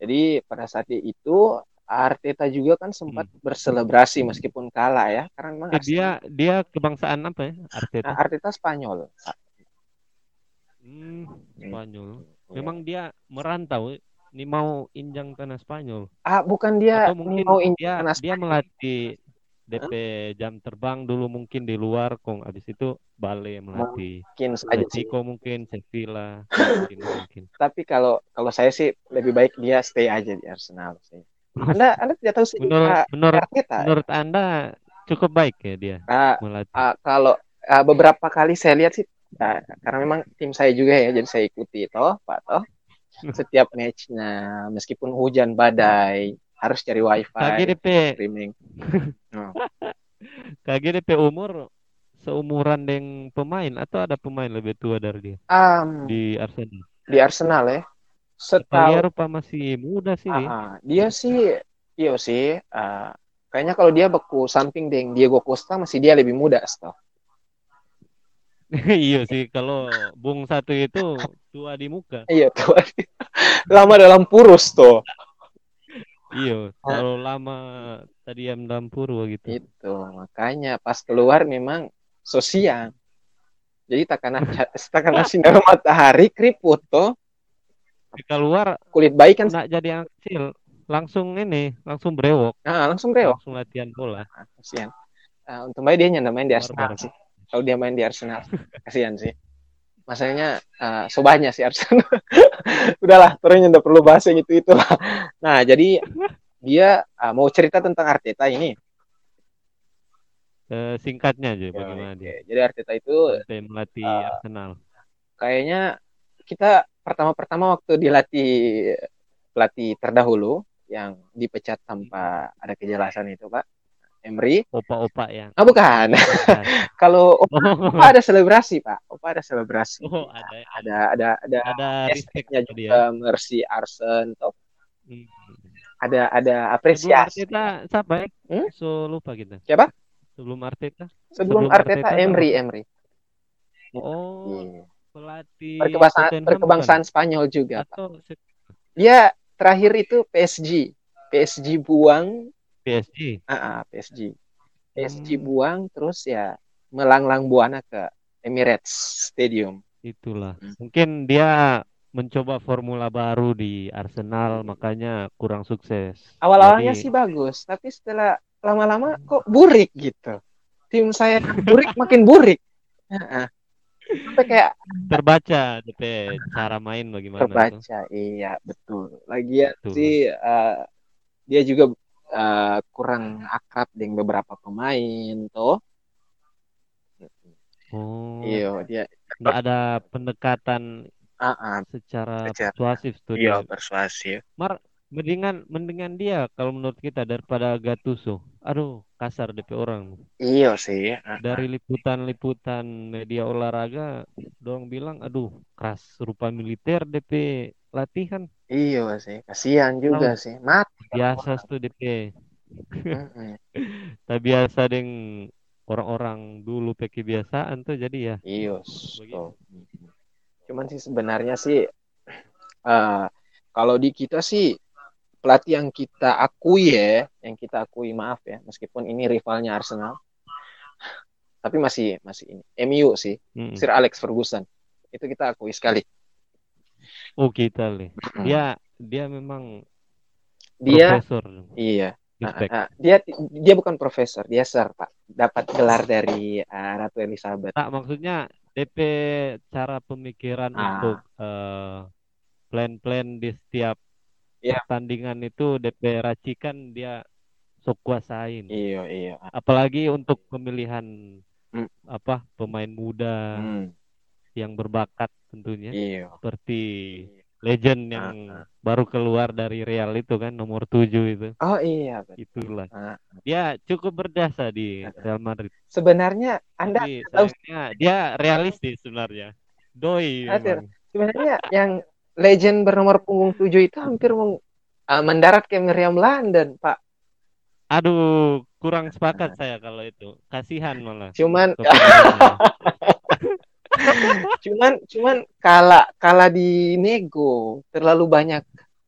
Jadi pada saat itu Arteta juga kan sempat Hmm. berselebrasi meskipun kalah ya, karena memang Eh, dia dia kebangsaan apa ya? Arteta. Arsenal- Arteta Spanyol. Hmm, Spanyol. Ya. Memang dia merantau, ini mau injang tanah Spanyol. Ah, bukan dia Atau mungkin mau injak dia tanah dia melatih DP jam terbang dulu mungkin di luar, kong abis itu balik melatih. mungkin saja. Atletico mungkin, Sevilla, mungkin mungkin. Tapi kalau kalau saya sih lebih baik dia stay aja di Arsenal sih. Anda Anda tidak tahu sih Menurut ah, menurut Arteta. menurut anda cukup baik ya dia melatih. ah, kalau ah, beberapa kali saya lihat sih ah, karena memang tim saya juga ya, jadi saya ikuti toh, Pak toh. Setiap matchnya meskipun hujan badai harus cari wifi KGDP streaming. KGDP umur seumuran dengan pemain atau ada pemain lebih tua dari dia Um, di Arsenal? di Arsenal ya. Dia Setahu rupa masih muda sih ah, dia. dia sih iya sih ah, kayaknya kalau dia beku samping dengan Diego Costa masih dia lebih muda setahu. iya sih kalau Bung satu itu tua di muka. Iya tuh. Lama dalam purus tuh. Iya, kalau lama tadi yang dalam purwa gitu. Itu makanya pas keluar memang sosial. Jadi takkan takkan sinar matahari keriput tuh. Keluar Kulit bayi kan nggak jadi anak kecil, langsung ini, langsung brewok, nah, langsung brewok. langsung latihan bola. Nah, kasihan. Ah, untung aja dia nyanda main di Arsenal Barbar. sih. Kalau dia main di Arsenal, kasihan sih. Masanya uh, sobanya sih Arsenal. Udahlah, terus udah perlu bahas yang itu itulah. Nah, jadi dia ah, mau cerita tentang Arteta ini. Eh, singkatnya aja Ya, bagaimana oke. dia Jadi Arteta itu sampai melatih Ah. Arsenal. kayaknya kita pertama-pertama waktu dilatih pelatih terdahulu yang dipecat tanpa ada kejelasan itu, Pak. Emery. Opa-opa yang. Ah, bukan. Kalau Oh, Opa ada selebrasi, Pak. Opa ada selebrasi. oh ada Ada ada ada ada respectnya respect juga dia. Mercy Arsen toh. Hmm. Ada ada Sebelum apresiasi. Arteta siapa ya? Hmm? So lupa kita. Siapa? Sebelum Arteta. Sebelum sebelum Arteta, Arteta Emery Emery. Oh, Iya. Pelatih Berkebangsaan Tottenham berkebangsaan Spanyol juga. Pak. atau se- Dia terakhir itu PSG. PSG buang, PSG. ah, ah, PSG. PSG Hmm. buang terus ya melanglang buana ke Emirates Stadium. Itulah. Hmm. Mungkin dia mencoba formula baru di Arsenal, makanya kurang sukses. Awal-awalnya Jadi- sih bagus, tapi setelah lama-lama kok burik gitu. Tim saya burik makin burik. Ah, ah. Sampai kayak Terbaca DP cara main bagaimana tuh. terbaca iya betul. Lagian Betul. sih eh, dia juga eh, kurang akrab dengan beberapa pemain toh. Oh, iya dia nggak ada pendekatan ah ah, secara Secara- persuasif tuh iya persuasif. Mendingan mendingan dia kalau menurut kita daripada Gattuso. Aduh, kasar DP orang. iya sih ah, ah. Dari liputan-liputan media olahraga, doang bilang, aduh, keras rupa militer DP latihan. iya sih kasihan juga sih mat Biasa tuh DP. Tak biasa deng orang-orang dulu pakai kebiasaan tuh jadi ya. iya toh. cuman sih sebenarnya sih eh, kalau di kita sih pelatih yang kita akui ya yang kita akui maaf ya meskipun ini rivalnya Arsenal tapi masih masih ini MU sih Mm-mm. Sir Alex Ferguson itu kita akui sekali Oh kita lih. Dia dia memang dia profesor. iya Respect. Ah, ah, dia dia bukan profesor dia sir pak dapat gelar dari ah, Ratu Elizabeth Tak maksudnya DP cara pemikiran Ah. untuk eh, plan-plan di setiap Ya. pertandingan itu DP racikan dia sok kuasain. Iya, iya. Apalagi untuk pemilihan Hmm. apa pemain muda Hmm, yang berbakat tentunya iya. seperti legend yang baru keluar dari Real itu kan nomor 7 itu. Oh iya, betul. Itulah. Ah. Dia cukup berdasa di Real Madrid. Sebenarnya Anda Tapi tahu dia realistis sebenarnya. Doi sebenarnya yang legend bernomor punggung 7 itu hampir meng- ah, mendarat ke Meriam London, Pak. Aduh, kurang sepakat saya kalau itu. Kasihan malah. Cuman cuman cuman kala kala di nego terlalu banyak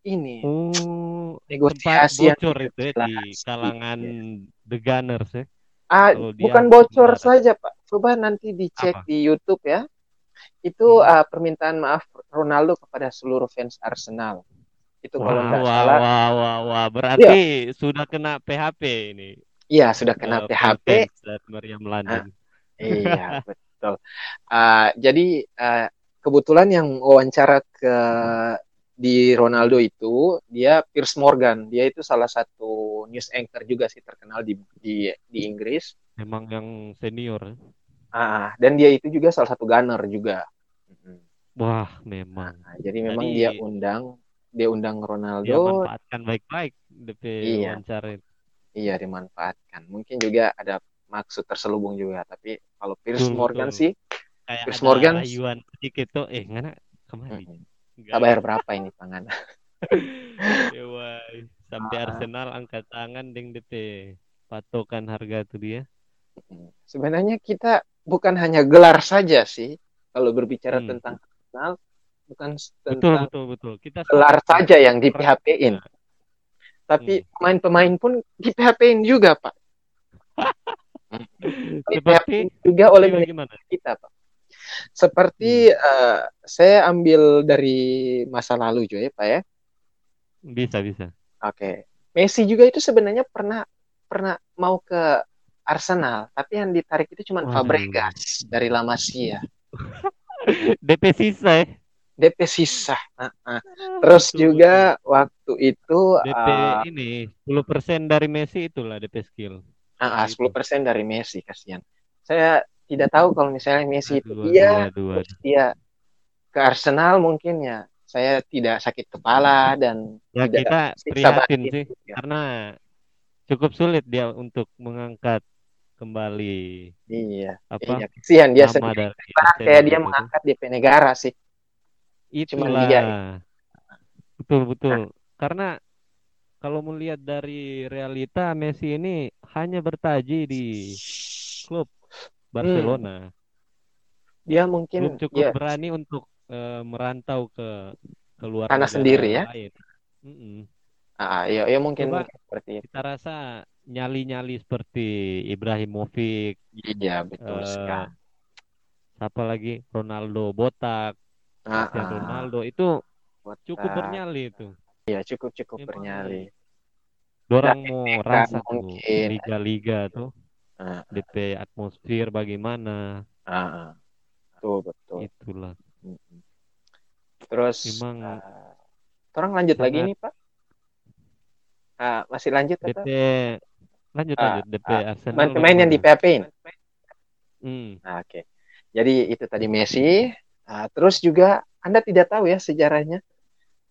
ini Oh, negosiasi yang bocor itu ya di kalangan Iya. The Gunners ya. Ah, bukan bocor saja, Pak. Coba nanti dicek Apa? di YouTube ya. Itu Hmm. ah, permintaan maaf Ronaldo kepada seluruh fans Arsenal. Itu kalau Wah, nggak wah, salah, wah, wah, wah. Berarti sudah kena PHP ini. iya sudah kena PHP. Meriam London. Iya, betul. Ah, jadi ah, kebetulan yang wawancara ke di Ronaldo itu dia Piers Morgan. Dia itu salah satu news anchor juga sih terkenal di di, di Inggris. Memang yang senior. Ah, dan dia itu juga salah satu gunner juga. Wah, memang. Nah, jadi memang Jadi- dia undang dia undang Dia Ronaldo, manfaatkan baik-baik DP Iya. wawancara itu. iya dimanfaatkan. Mungkin juga ada maksud terselubung juga, tapi kalau Piers Betul, Morgan betul. sih, Kayak Piers ada Morgan- rayuan sedikit tuh. Eh, ngana kemari. mm, Nggak. kita bayar berapa ini pangan? Ya. Sampai Ah. Arsenal angkat tangan deng DP patokan harga tuh dia. Sebenarnya kita bukan hanya gelar saja sih, kalau berbicara Hmm. tentang Arsenal, bukan s- Betul, tentang betul, betul. Kita gelar saja yang di PHP-in, tapi Hmm. pemain-pemain pun di PHP-in juga, Pak. Di Seperti juga oleh gimana? kita, Pak. Seperti Hmm. eh, saya ambil dari masa lalu juga ya, Pak ya. Bisa, bisa. Oke. Messi juga itu sebenarnya pernah pernah mau ke Arsenal, tapi yang ditarik itu cuma. Fabregas dari La Masia. DP sisa ya. DP sisa. Nah, nah. Terus juga waktu itu. DP eh, ini 10% dari Messi itulah DP skill. ah, ah, Gitu. 10% dari Messi kasihan. Saya tidak tahu kalau misalnya Messi itu dia aduh, aduh, dia ke Arsenal mungkin ya saya tidak sakit kepala dan Ya tidak kita prihatin sih juga. karena cukup sulit dia untuk mengangkat kembali Iya, apa iya kasihan dia nama sendiri. dari kayak dia mengangkat DP negara sih. Itulah. dia. Betul betul. Karena kalau melihat dari realita Messi ini hanya bertaji di klub Barcelona. Dia Belum mungkin cukup ya berani untuk eh, merantau ke keluar Tanah sendiri ya? lain. Mm-mm. ah, ya, ya mungkin, Coba mungkin seperti itu. Kita rasa nyali-nyali seperti Ibrahimovic, Iya, betul eh, sekali. siapa lagi Ronaldo botak, Ah, Cristiano ah, Ronaldo itu buat, cukup ah, bernyali itu. Iya, cukup cukup Memang bernyali. Dorang Dan mau teknika rasa tuh liga-liga tuh Ah, DP atmosfer bagaimana ah, ah. Betul, betul. itulah. Terus Memang ah, orang lanjut lagi sangat- nih, Pak. Ah, masih lanjut atau? Lanjut Ah, lanjut DP ah, Arsenal Pemain-pemain yang di? PHP-in. Hmm, Nah, Oke. Jadi itu tadi Messi. Ah, terus juga Anda tidak tahu ya sejarahnya.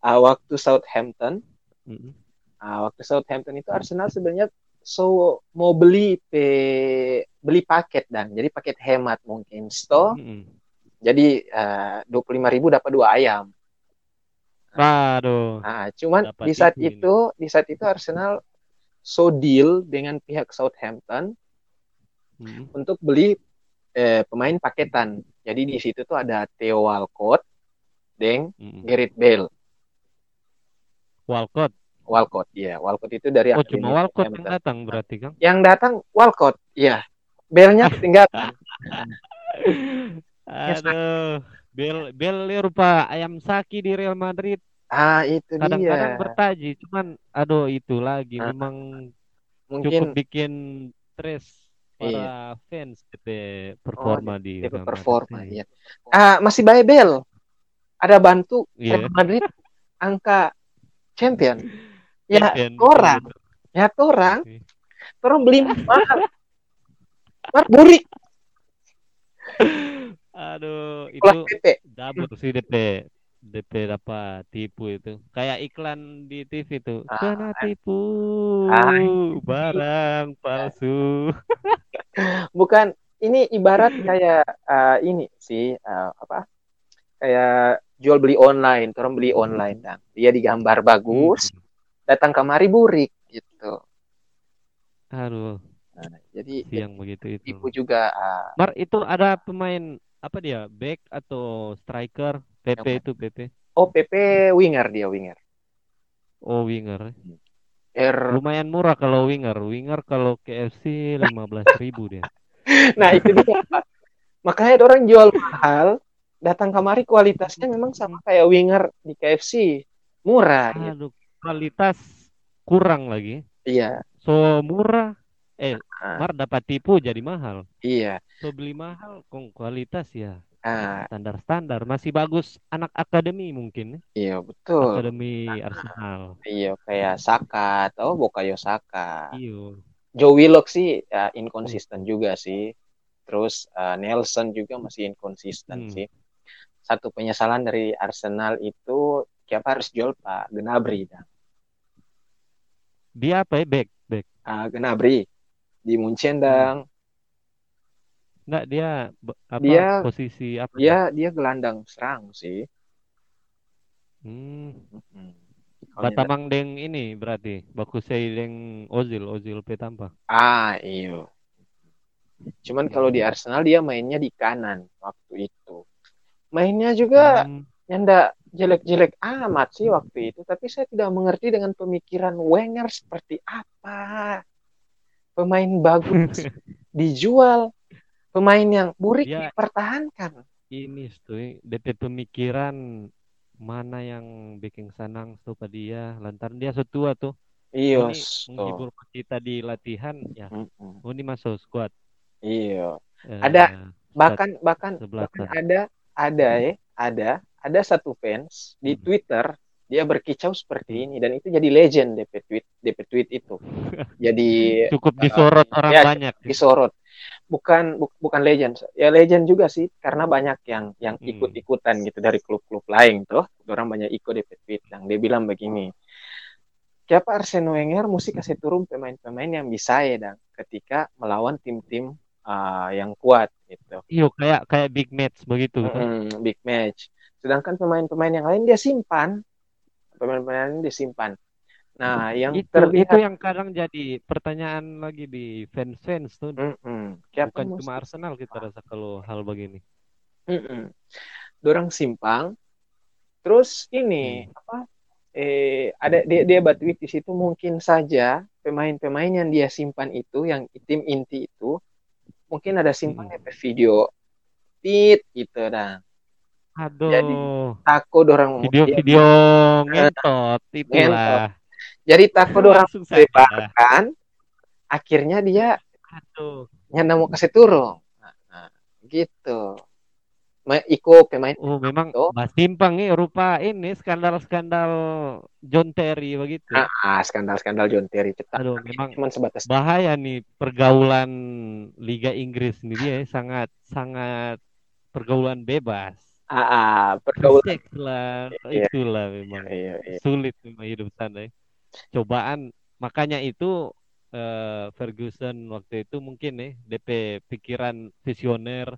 Ah, waktu Southampton, mm-mm. ah, waktu Southampton itu Arsenal sebenarnya so mau beli pe, beli paket dan jadi paket hemat mungkin sto. Mm-mm. Jadi dua puluh lima ribu dapat dua ayam. Aduh, Nah, cuman Dapat di saat itu ini. itu di saat itu Arsenal so deal dengan pihak Southampton Mm-mm. untuk beli eh, pemain paketan. Jadi di situ tuh ada Theo Walcott, Deng, Mm-mm. Gareth Bale. Walcott. Walcott, iya. Walcott itu dari Oh, cuma Walcott yang datang berarti kan? Yang datang Walcott, iya. Bale-nya ketinggalan. Aduh, Bel Bel rupa ayam saki di Real Madrid. Ah, itu Kadang-kadang dia. bertaji, cuman aduh itu lagi Ah, memang Mungkin cukup bikin stres para Iya. fans DP performa di tipe Real Madrid performa, iya. Ah, masih baik Bale. Ada bantu Iya. Real Madrid angka champion. Ya, Champion, orang. ya orang. Orang beli mahal. Mar burik Aduh, itu double sih DP. DP dapat tipu itu. Kayak iklan di TV tuh. Ah, Kena tipu. ah, Barang palsu. Bukan ini ibarat kayak eh, ini sih eh, apa? Kayak jual beli online, orang beli online dan dia digambar bagus, Hmm. datang kemari burik gitu. Aduh, Nah, jadi siang begitu itu. tipu juga ah, Mar, itu ada pemain apa dia? Back atau striker? PP itu PP. oh PP winger dia winger. Oh, winger. R Lumayan murah kalau winger. Winger kalau KFC 15.000 ribu dia. Nah, itu dia. Makanya orang jual mahal, datang kemari kualitasnya memang sama kayak winger di KFC. Murah gitu. Aduh, kualitas kurang lagi. Iya. So murah. Eh, Ah, Mar dapat tipu jadi mahal. iya. So beli mahal, kong kualitas ya Ah, standar-standar. Masih bagus anak akademi mungkin. iya betul. Akademi Arsenal. Iya kayak Saka atau Bukayo Saka. Iyo. Joe Willock sih ya, inkonsisten juga sih. Terus eh, Nelson juga masih inkonsisten Hmm. sih. Satu penyesalan dari Arsenal itu siapa harus jual Pak Gnabry. Dia apa ya? Back, back. Ah, Gnabry di Munchen dang. Enggak, dia apa Dia- posisi apa? Dia dia gelandang serang sih. Hmm. Nyata- Batamang deng ini berarti Bakusei deng Ozil, Ozil Petampa. Ah, iya. Cuman kalau di Arsenal dia mainnya di kanan waktu itu. Mainnya juga Hmm. nyanda jelek-jelek amat sih waktu itu, tapi saya tidak mengerti dengan pemikiran Wenger seperti apa. Pemain bagus dijual, pemain yang burik Dia- dipertahankan. Ini tuh DP pemikiran mana yang bikin senang tuh pada dia lantaran dia setua tuh. Iya, menghibur kita di latihan ya. Mm-mm. Oh, ini masuk squad. Iya. Eh, Ada- Bahkan bahkan bahkan sana. ada ada ya, ada ada satu fans di Hmm. Twitter dia berkicau seperti ini dan itu jadi legend DP tweet DP tweet itu. Jadi cukup disorot orang ya, banyak. disorot. Bukan bu- bukan legend. Ya legend juga sih karena banyak yang yang Hmm. ikut-ikutan gitu dari klub-klub lain tuh. Orang banyak ikut DP tweet yang dia bilang begini. Siapa Arsene Wenger mesti kasih turun pemain-pemain yang bisa ya dan ketika melawan tim-tim ah, yang kuat gitu. Iyo kayak kayak big match begitu. kan. Mm, big match. Sedangkan pemain-pemain yang lain dia simpan. Pemain-pemain lain dia simpan. Nah, yang itu terlihat itu yang kadang jadi pertanyaan lagi di fans-fans tuh. Siapa Bukan cuma Arsenal kita rasa kalau hal begini. Mm-mm. Dorang simpang. Terus ini Hmm. apa? Eh ada dia dia tweet di situ mungkin saja pemain-pemain yang dia simpan itu yang tim inti itu mungkin ada simpan. DP video tit gitu dah. Aduh, Jadi, Takut dorang video-video ngentot itulah. Jadi takut saja. bebaskan. Akhirnya dia Aduh. nyanda mau kasih turun. Nah, nah, gitu. Iko pemain Oh, memang. Mas Timpang nih rupa ini skandal-skandal John Terry begitu. ah, skandal-skandal John Terry cetak. Aduh, memang Cuman sebatas bahaya nih pergaulan Liga Inggris ini dia sangat sangat pergaulan bebas. Ah, ah, pergaulan. Lah, Iya. itulah memang Iya, iya. sulit memang hidup sana. ya. Cobaan makanya itu eh, Ferguson waktu itu mungkin nih DP pikiran visioner.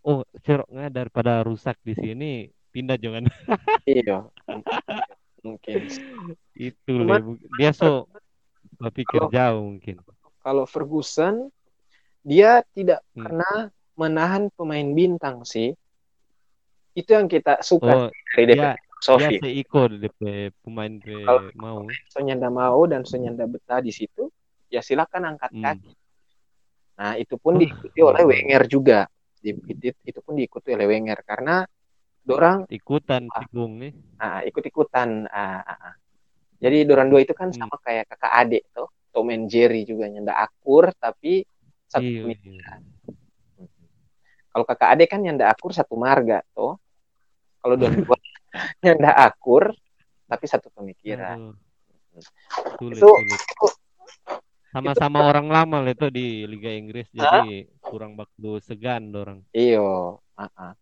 Oh, ceroknya daripada rusak di sini pindah jangan Iya. Mungkin. itu Cuman- dia so berpikir Kalau- jauh mungkin. Kalau Ferguson dia tidak Hmm. pernah menahan pemain bintang sih. Itu yang kita suka Oh, dari DP dia dia Sofi. seiko DP pemain DP Kalau- mau. Sonyanda mau dan Sonyanda betah di situ, ya silakan angkat Hmm. kaki. Nah, itu pun Oh, diikuti oleh iya. Wenger juga. Di, itu, itu pun diikuti oleh Wenger karena dorang Ikutan Ah. tikung nih. ah, ikut-ikutan. ah, ah, ah. Jadi dorang dua itu kan Hmm. sama kayak kakak adik tuh, Tom and Jerry juga nyanda akur tapi satu Iya, pemikiran. Kalau kakak adik kan nyanda akur satu marga tuh. Kalau dua dua nyanda akur tapi satu pemikiran. Sulit, Itu- sulit. sama-sama orang lama itu di Liga Inggris jadi kurang bakal segan orang. Iyo, uh-uh.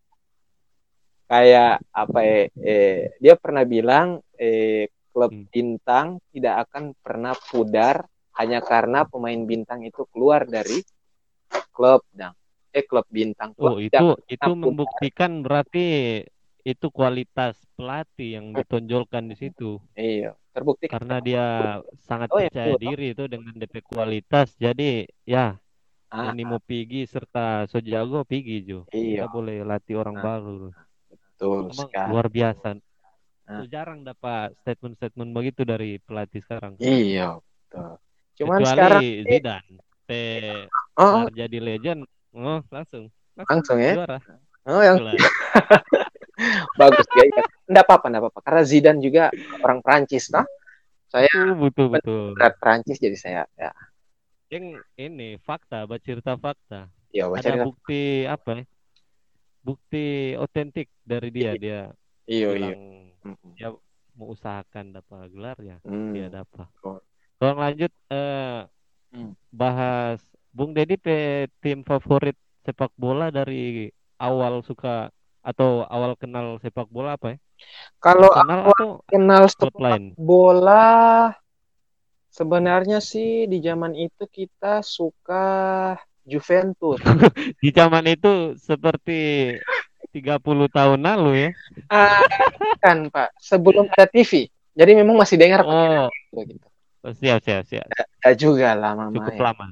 kayak apa ya? Eh, dia pernah bilang eh, klub Hmm. bintang tidak akan pernah pudar hanya karena pemain bintang itu keluar dari klub dang. Eh klub bintang. Oh, itu tidak itu pudar. membuktikan berarti itu kualitas pelatih yang ditonjolkan di situ Iya, terbukti karena dia sangat Oh, iya, percaya betul. diri itu dengan DP kualitas. Jadi ya Ah, ini mau pergi serta Sojago pergi Jo. iya, Kita boleh latih orang Ah. baru. betul Emang sekali. luar biasa. Ah. Jarang dapat statement-statement begitu dari pelatih sekarang. Iya, betul. Cuman Kecuali sekarang Zidane, teh oh, jadi legend, oh langsung langsung ya. juara. Oh, yang. bagus ya. Iya. Nggak apa-apa, nggak apa-apa. Karena Zidane juga orang Prancis, toh. Saya betul betul. berat Prancis jadi saya ya. Yang ini fakta, baca cerita fakta. Ya, baca Ada bukti apa ya? Bukti otentik dari dia. Dia Iya, iya. dia mau usahakan dapat gelar ya, Hmm. dia dapat. Kalau lanjut eh, Hmm. bahas Bung Dedi tim favorit sepak bola dari awal suka atau awal kenal sepak bola apa ya? Kalau Arsenal aku kenal sepak bola sebenarnya sih di zaman itu kita suka Juventus. Di zaman itu seperti 30 tahun lalu ya. Ah, kan, Pak. Sebelum ada TV. Jadi memang masih dengar Oh, gitu. oh, siap siap siap. Ya juga lah mama. Cukup ya. lama.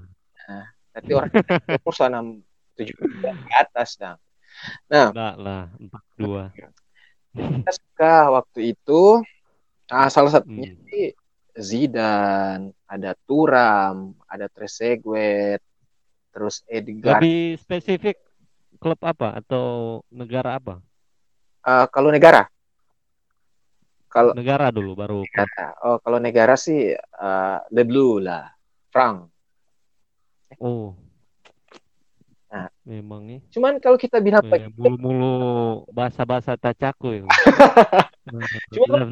Tapi orang umur sana tujuh ke atas dah. Nah, Enggak lah, 42. kita suka waktu itu. Nah, salah satunya Hmm. sih Zidane, ada Turam, ada Trezeguet, terus Edgar. Lebih spesifik klub apa atau negara apa? Eh, kalau negara, kalau Negara dulu baru klub. oh kalau negara sih eh, Le Bleu lah, Frank. Oh. Nah. Memang nih. Cuman kalau kita bilang Eh, mulu-mulu bahasa-bahasa tacaku ya. Cuma-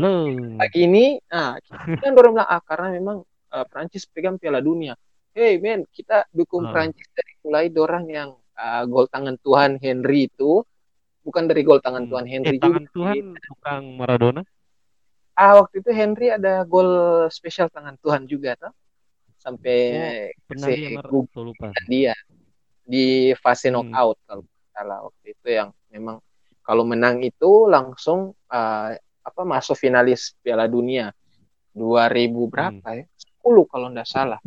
pagi ini, ah kita kan bilang ah karena memang eh, Prancis pegang Piala Dunia. Hey men, kita dukung Ah. Prancis dari mulai dorang yang ah, gol tangan Tuhan Henry itu bukan dari gol tangan Hmm. Tuhan Eh, Henry tangan juga. Tuhan bukan Maradona. Ah waktu itu Henry ada gol spesial tangan Tuhan juga tuh. Sampai Pernah si Tuh, lupa. dia di fase Hmm. knockout kalau salah waktu itu yang memang kalau menang itu langsung ah, apa masuk finalis Piala Dunia 2000 berapa ya 10 kalau tidak salah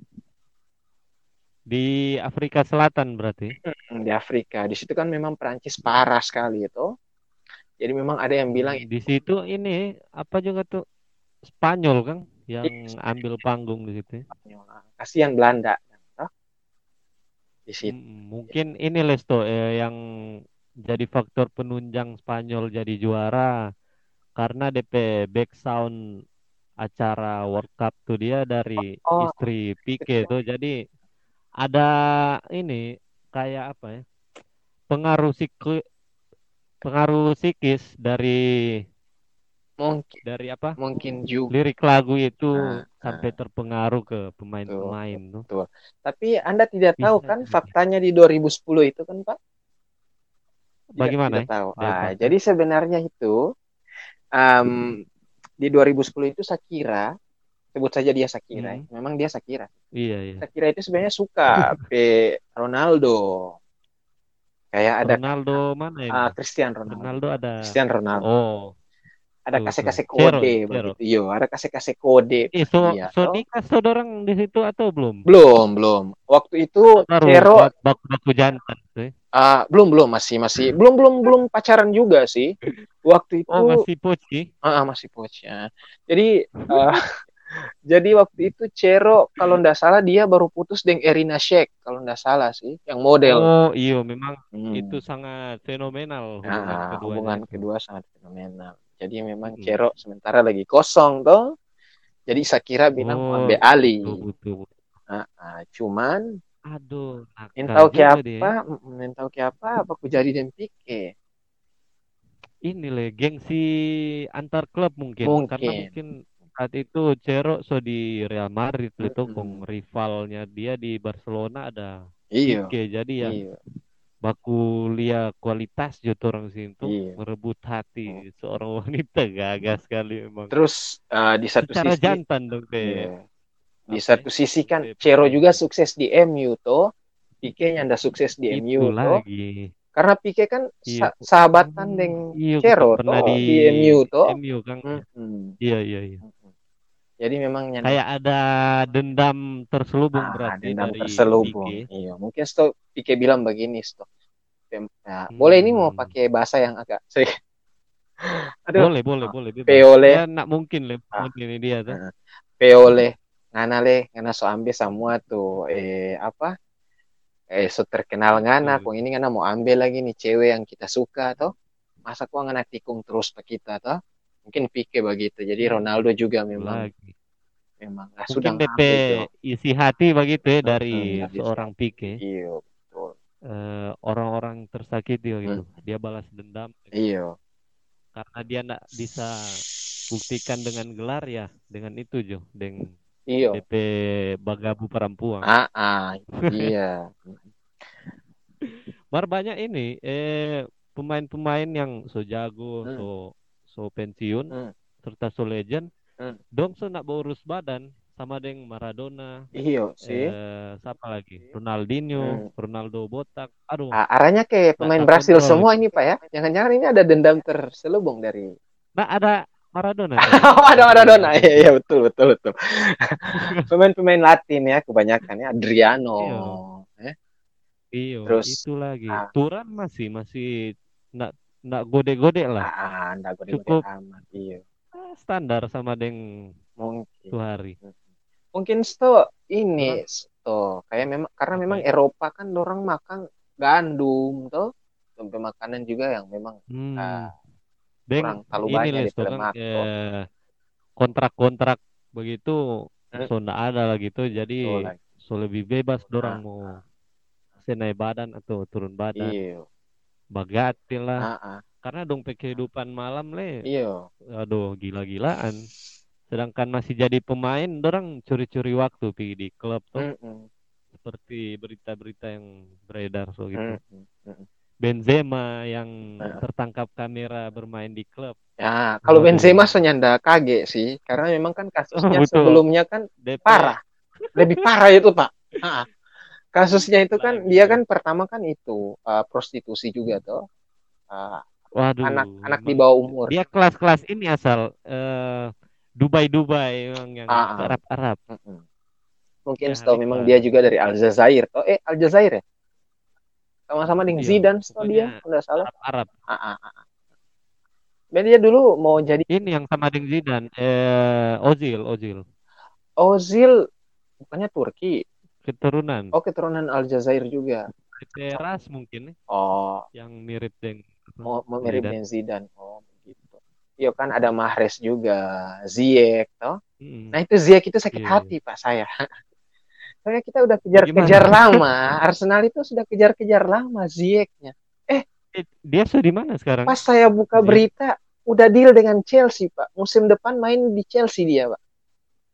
Di Afrika Selatan berarti. Hmm, di Afrika di situ kan memang Perancis parah sekali itu jadi memang ada yang bilang di situ ini apa juga tuh Spanyol kan yang Iya. ambil panggung di situ. kasihan Belanda. Di situ. Mungkin ini Lesto eh, yang jadi faktor penunjang Spanyol jadi juara karena DP back sound acara World Cup tuh dia dari Oh. istri Pique tuh. Jadi ada ini kayak apa ya pengaruh psiki pengaruh psikis dari mungkin dari apa mungkin juga lirik lagu itu Nah, sampai terpengaruh ke pemain-pemain tuh. tapi Anda tidak Bisa tahu kan faktanya di 2010 itu kan Pak Tidak- Bagaimana tidak tahu. Tidak Ah, jadi sebenarnya itu em, di 2010 itu Shakira, sebut saja dia Shakira, Hmm. memang dia Shakira. Iya iya. Shakira itu sebenarnya suka pe Ronaldo. Kayak ada Ronaldo mana ini? ah, Cristiano Ronaldo. Ronaldo ada. Cristiano Ronaldo. Oh, ada tuh, kasih-kasih kode begitu. Iya, ada kasih-kasih kode. eh so Iya, so nikah di situ atau belum? Belum, belum. Waktu itu Baru Cero buat baku-baku jantan tuh. ah, belum, belum masih masih belum belum belum pacaran juga sih. Waktu itu Oh masih poci. Ah, ah, masih pochnya. Jadi eh, jadi waktu itu Cero kalau ndak salah dia baru putus dengan Erina Shek kalau ndak salah sih, yang model. Oh iya memang Hmm. itu sangat fenomenal hubungan Nah, hubungan kedua sangat fenomenal. Jadi memang Mm. Cero sementara lagi kosong toh. Jadi Shakira bilang Oh, ambil Ali. Betul, betul. Ah, ah, cuman Aduh, tahu ke apa? mm, tahu ke apa? Apa aku jadi dan Pique? Ini le gengsi antar klub mungkin Mungkin. karena mungkin saat itu Cero so di Real Madrid itu Mm-mm. kong rivalnya dia di Barcelona ada Iya. Pique jadi ya. Baku lihat kualitas juta orang sini tuh Iya. merebut hati seorang wanita gagah sekali memang Terus eh, di satu secara sisi jantan dong teh Iya. Di Apa satu ya? sisi kan. Cero juga sukses di MU toh. Pique nya ndak sukses di itu MU toh. lagi Karena Pique kan Iya. sa- sahabatan Hmm, dengan iya Cero pernah toh di, di MU toh. MU kan Mm-mm. iya iya iya Mm-mm. Jadi memang nyanda kayak ada dendam terselubung ah, berarti dendam dari terselubung. Pique. Iya, mungkin Sto Pique bilang begini Sto. Ya, Hmm. Boleh ini mau pakai bahasa yang agak seri- Aduh, boleh boleh boleh bebas. Peole. ya nak mungkin le Ah. ini dia tuh Nah, peole ngana le ngana so ambil semua tuh eh apa eh so terkenal ngana Betul. kok ini ngana mau ambil lagi nih cewek yang kita suka toh masa kok ngana tikung terus ke kita toh mungkin Pique begitu jadi Ronaldo juga memang. Lagi. Memang ah, sudah tuh isi hati begitu ya dari Hmm, seorang Pique. Iya betul. Eh, orang-orang tersakiti gitu dia balas dendam. Iya. Karena dia nak bisa buktikan dengan gelar ya dengan itu jo. Dengan iya. DP bagabu perempuan. Ah ah iya. Mar banyak ini eh pemain-pemain yang so jago, Hmm. so so pensiun Hmm. serta so legend. Hmm. Dong so nak berurus badan sama dengan Maradona, iya sih eh siapa lagi? Ronaldinho, Hmm. Ronaldo botak. Aduh, Ah, arahnya kayak pemain tak Brasil kontrol. semua ini Pak ya. Jangan-jangan ini ada dendam terselubung dari nah ada Maradona. Oh, ada Maradona. Iya, iya betul betul betul. Pemain-pemain Latin ya kebanyakan ya Adriano. Eh, Iyo, Terus, itu lagi. ah. Turan masih masih nak nak gode-gode lah. Ah, anda gue Cukup. amat. Iya. Ah, Standar sama dengan Mungkin. hari. Mungkin sto ini sto kayak memang karena memang ya? Eropa kan orang makan gandum tuh. Sampai makanan juga yang memang Hmm. Ah, Deng, kurang terlalu ini banyak di tuh kan, eh, kontrak-kontrak begitu Hmm. so nggak ada lah gitu jadi lagi. so lebih bebas dorang Ah, mau senai badan atau turun badan Iya. Bagatil lah Ah, ah. karena dong kehidupan malam le Iya. aduh gila-gilaan sedangkan masih jadi pemain dorang curi-curi waktu pergi di klub tuh Mm-mm. seperti berita-berita yang beredar so gitu Mm-mm. Benzema yang tertangkap kamera bermain di klub Ya, kalau. Benzema senyanda kaget sih, karena memang kan kasusnya Betul. sebelumnya kan DP parah, lebih parah itu Pak. kasusnya itu kan dia kan pertama kan itu uh, prostitusi juga tuh, Uh, waduh anak anak di bawah umur. dia kelas-kelas ini asal eh Dubai Dubai memang yang Ah, ah. Arab Arab. Mungkin Ya, setahu memang Halifah. dia juga dari Aljazair. Oh, eh Aljazair ya? Sama-sama dengan Iya, Zidane setahu dia, nggak salah. Arab Arab Ah, ah, ah. Dan dia dulu mau jadi ini yang sama dengan Zidane eh Ozil Ozil Ozil, bukannya Turki. Keturunan Oh, keturunan Aljazair juga. teras mungkin Oh, yang mirip dengan mau, mau mirip dengan Zidane. Oh, begitu. Iya kan ada Mahrez juga, Ziyech, toh. Mm. Nah itu Ziyech itu sakit Iya. hati pak saya. Soalnya kita udah kejar-kejar lama, Arsenal itu sudah kejar-kejar lama Ziyech-nya. Eh, dia sudah di mana sekarang Pas saya buka berita, udah deal dengan Chelsea pak. Musim depan main di Chelsea dia pak.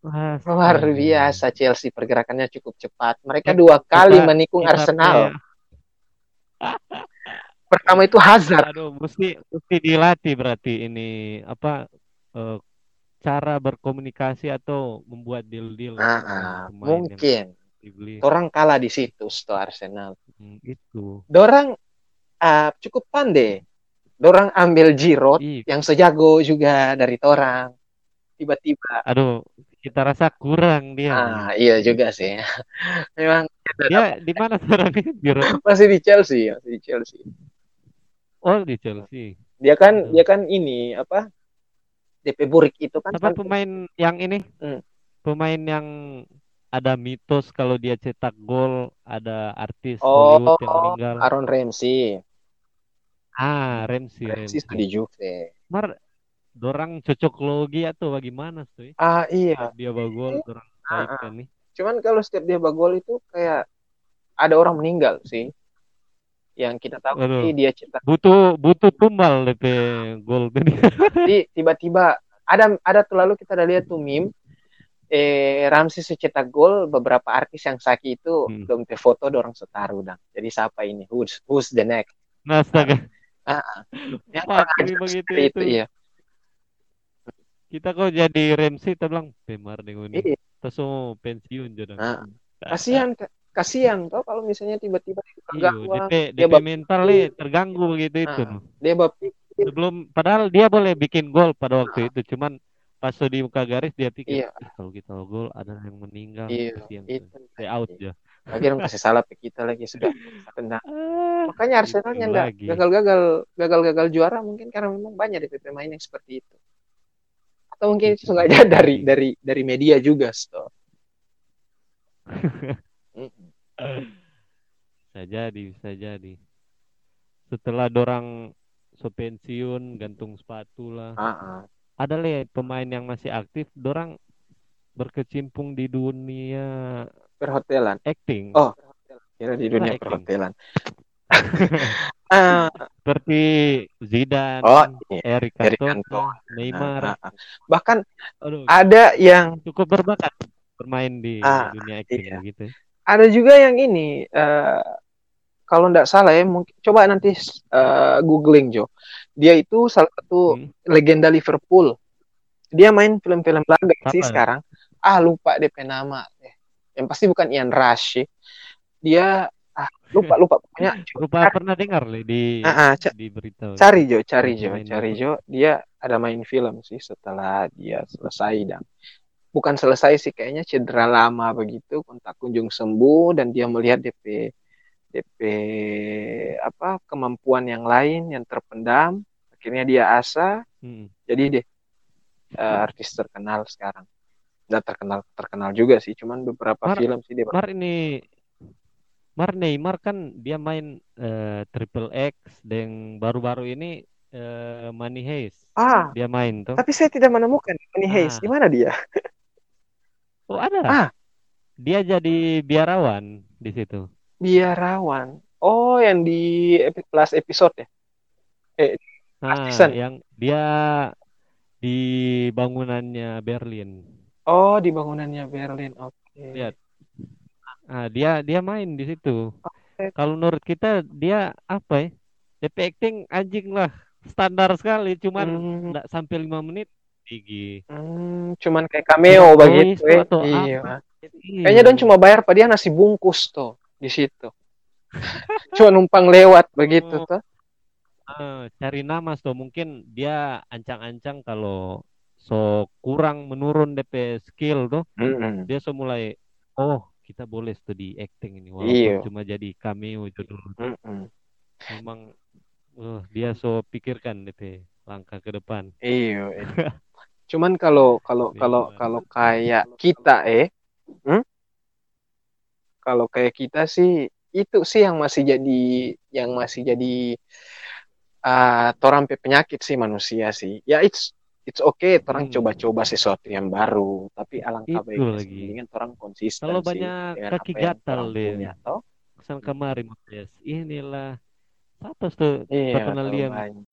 Wah, Luar biasa Chelsea pergerakannya cukup cepat. Mereka Kita- dua kali kita- menikung kita Arsenal. pe- Pertama itu Hazard. aduh mesti mesti dilatih berarti ini apa eh, cara berkomunikasi atau membuat deal-deal Ah, ah, mungkin. Orang kalah di situ, setelah Arsenal. Hmm, itu Dorang ah, cukup pandai. Dorang ambil Giroud Ih, yang sejago juga dari Torang. Tiba-tiba. aduh kita rasa kurang dia Ah, iya juga sih. Memang dia di mana sekarang masih di Chelsea, masih di Chelsea. oh di Chelsea Dia kan dia kan ini apa? DP Burik itu kan Siapa pemain yang ini Hmm. pemain yang ada mitos kalau dia cetak gol ada artis Oh, Hollywood yang meninggal Aaron Ramsey. ah Ramsey Ramsey Ramsey itu di Juve. Mar dorang cocok logi atau bagaimana tuh Ah, iya. dia bagol dorang Ah, kaitkan nih Cuman kalau setiap dia bagol itu kayak ada orang meninggal sih. Yang kita tahu Aduh. sih dia cetak butuh butuh tumbal DP gol tadi Tapi tiba-tiba ada ada tuh lalu kita udah lihat tuh meme eh Ramsey cetak gol beberapa artis yang saki itu Hmm. dong te foto dorong setaruh dang. Jadi siapa ini? Who's who's the next? Nah, astaga. Orang ini ajar begitu seperti itu. iya. Kita kok jadi Ramsey, kita bilang Pemar dengan ini. Terus mau pensiun jodoh. Ah. Kasihan kasihan toh kalau misalnya tiba-tiba Iya, gawang, DP, dia DP bab- mental nih terganggu begitu itu. Ah. dia berpikir Sebelum padahal dia boleh bikin gol pada waktu itu, cuman pas di muka garis dia pikir Iya. "Ih, kalau kita gol ada yang meninggal, iya kasihan itu. Stay out ya. lagi dong kasih salah ke kita lagi sudah Benar. Ah, makanya Arsenal itu nyanda lagi. gagal-gagal gagal-gagal juara mungkin karena memang banyak DP pemain yang seperti itu atau mungkin itu sengaja dari dari dari media juga so. Bisa jadi, bisa jadi. Setelah dorang so pensiun, gantung sepatu lah. Ah, ah. Ada le pemain yang masih aktif, dorang berkecimpung di dunia perhotelan acting. Oh. kira di dunia Acting. perhotelan Ah, Seperti Zidane, oh iya. Eric Cantona. Neymar. Ah, ah. bahkan Aduh, ada yang cukup berbakat bermain di Ah, dunia acting iya. begitu. ada juga yang ini eh, kalau nggak salah ya mungkin coba nanti eh, googling Jo dia itu salah satu Hmm. legenda Liverpool dia main film-film laga sih Siapa? sekarang ah lupa DP nama eh, yang pasti bukan Ian Rush dia lupa lupa pokoknya Rupa pernah dengar le di ah, ca- di berita. cari Jo cari Jo cari? Jo dia ada main film sih setelah dia selesai dan bukan selesai sih kayaknya cedera lama begitu kontak kunjung sembuh dan dia melihat DP DP apa kemampuan yang lain yang terpendam akhirnya dia asa Hmm. jadi deh eh, artis terkenal sekarang nggak terkenal terkenal juga sih cuman beberapa Mar- film sih dia Mar ini Mar Neymar kan dia main eh, Triple X dan baru-baru ini eh, Money Heist ah dia main tuh. tapi saya tidak menemukan Money Heist Ah. di mana dia Oh ada. Ah. Dia jadi biarawan di situ. biarawan oh yang di epi- last episode ya Nah, Artisan. yang dia di bangunannya Berlin. oh di bangunannya Berlin oke Lihat. Ah, dia dia main di situ. Kalau menurut kita dia apa ya? DP acting anjing lah. Standar sekali, cuman Hmm, nggak sampai lima menit tinggi. hmm, cuman kayak cameo begitu tuh atau iya kayaknya don cuma bayar pak dia nasi bungkus tuh di situ cuma numpang lewat begitu Oh. tuh Ah, cari nama so mungkin dia ancang-ancang kalau so kurang menurun DP skill tuh Mm-mm. dia so mulai oh kita boleh studi acting ini walaupun Iya. cuma jadi cameo itu dulu Mm-mm. memang eh, dia so pikirkan DP langkah ke depan Iya. iya. Cuman kalau kalau Iya, kalau kalau kayak kita eh, hmm? kalau kayak kita sih itu sih yang masih jadi yang masih jadi ah torang pe penyakit sih manusia sih. Ya it's it's okay torang Hmm. coba-coba sesuatu yang baru, tapi alangkah baiknya lagi. mendingan torang konsisten Kalau banyak dengan kaki gatal deh. toh? kesan kemarin Mas inilah apa tuh Iya, banyak.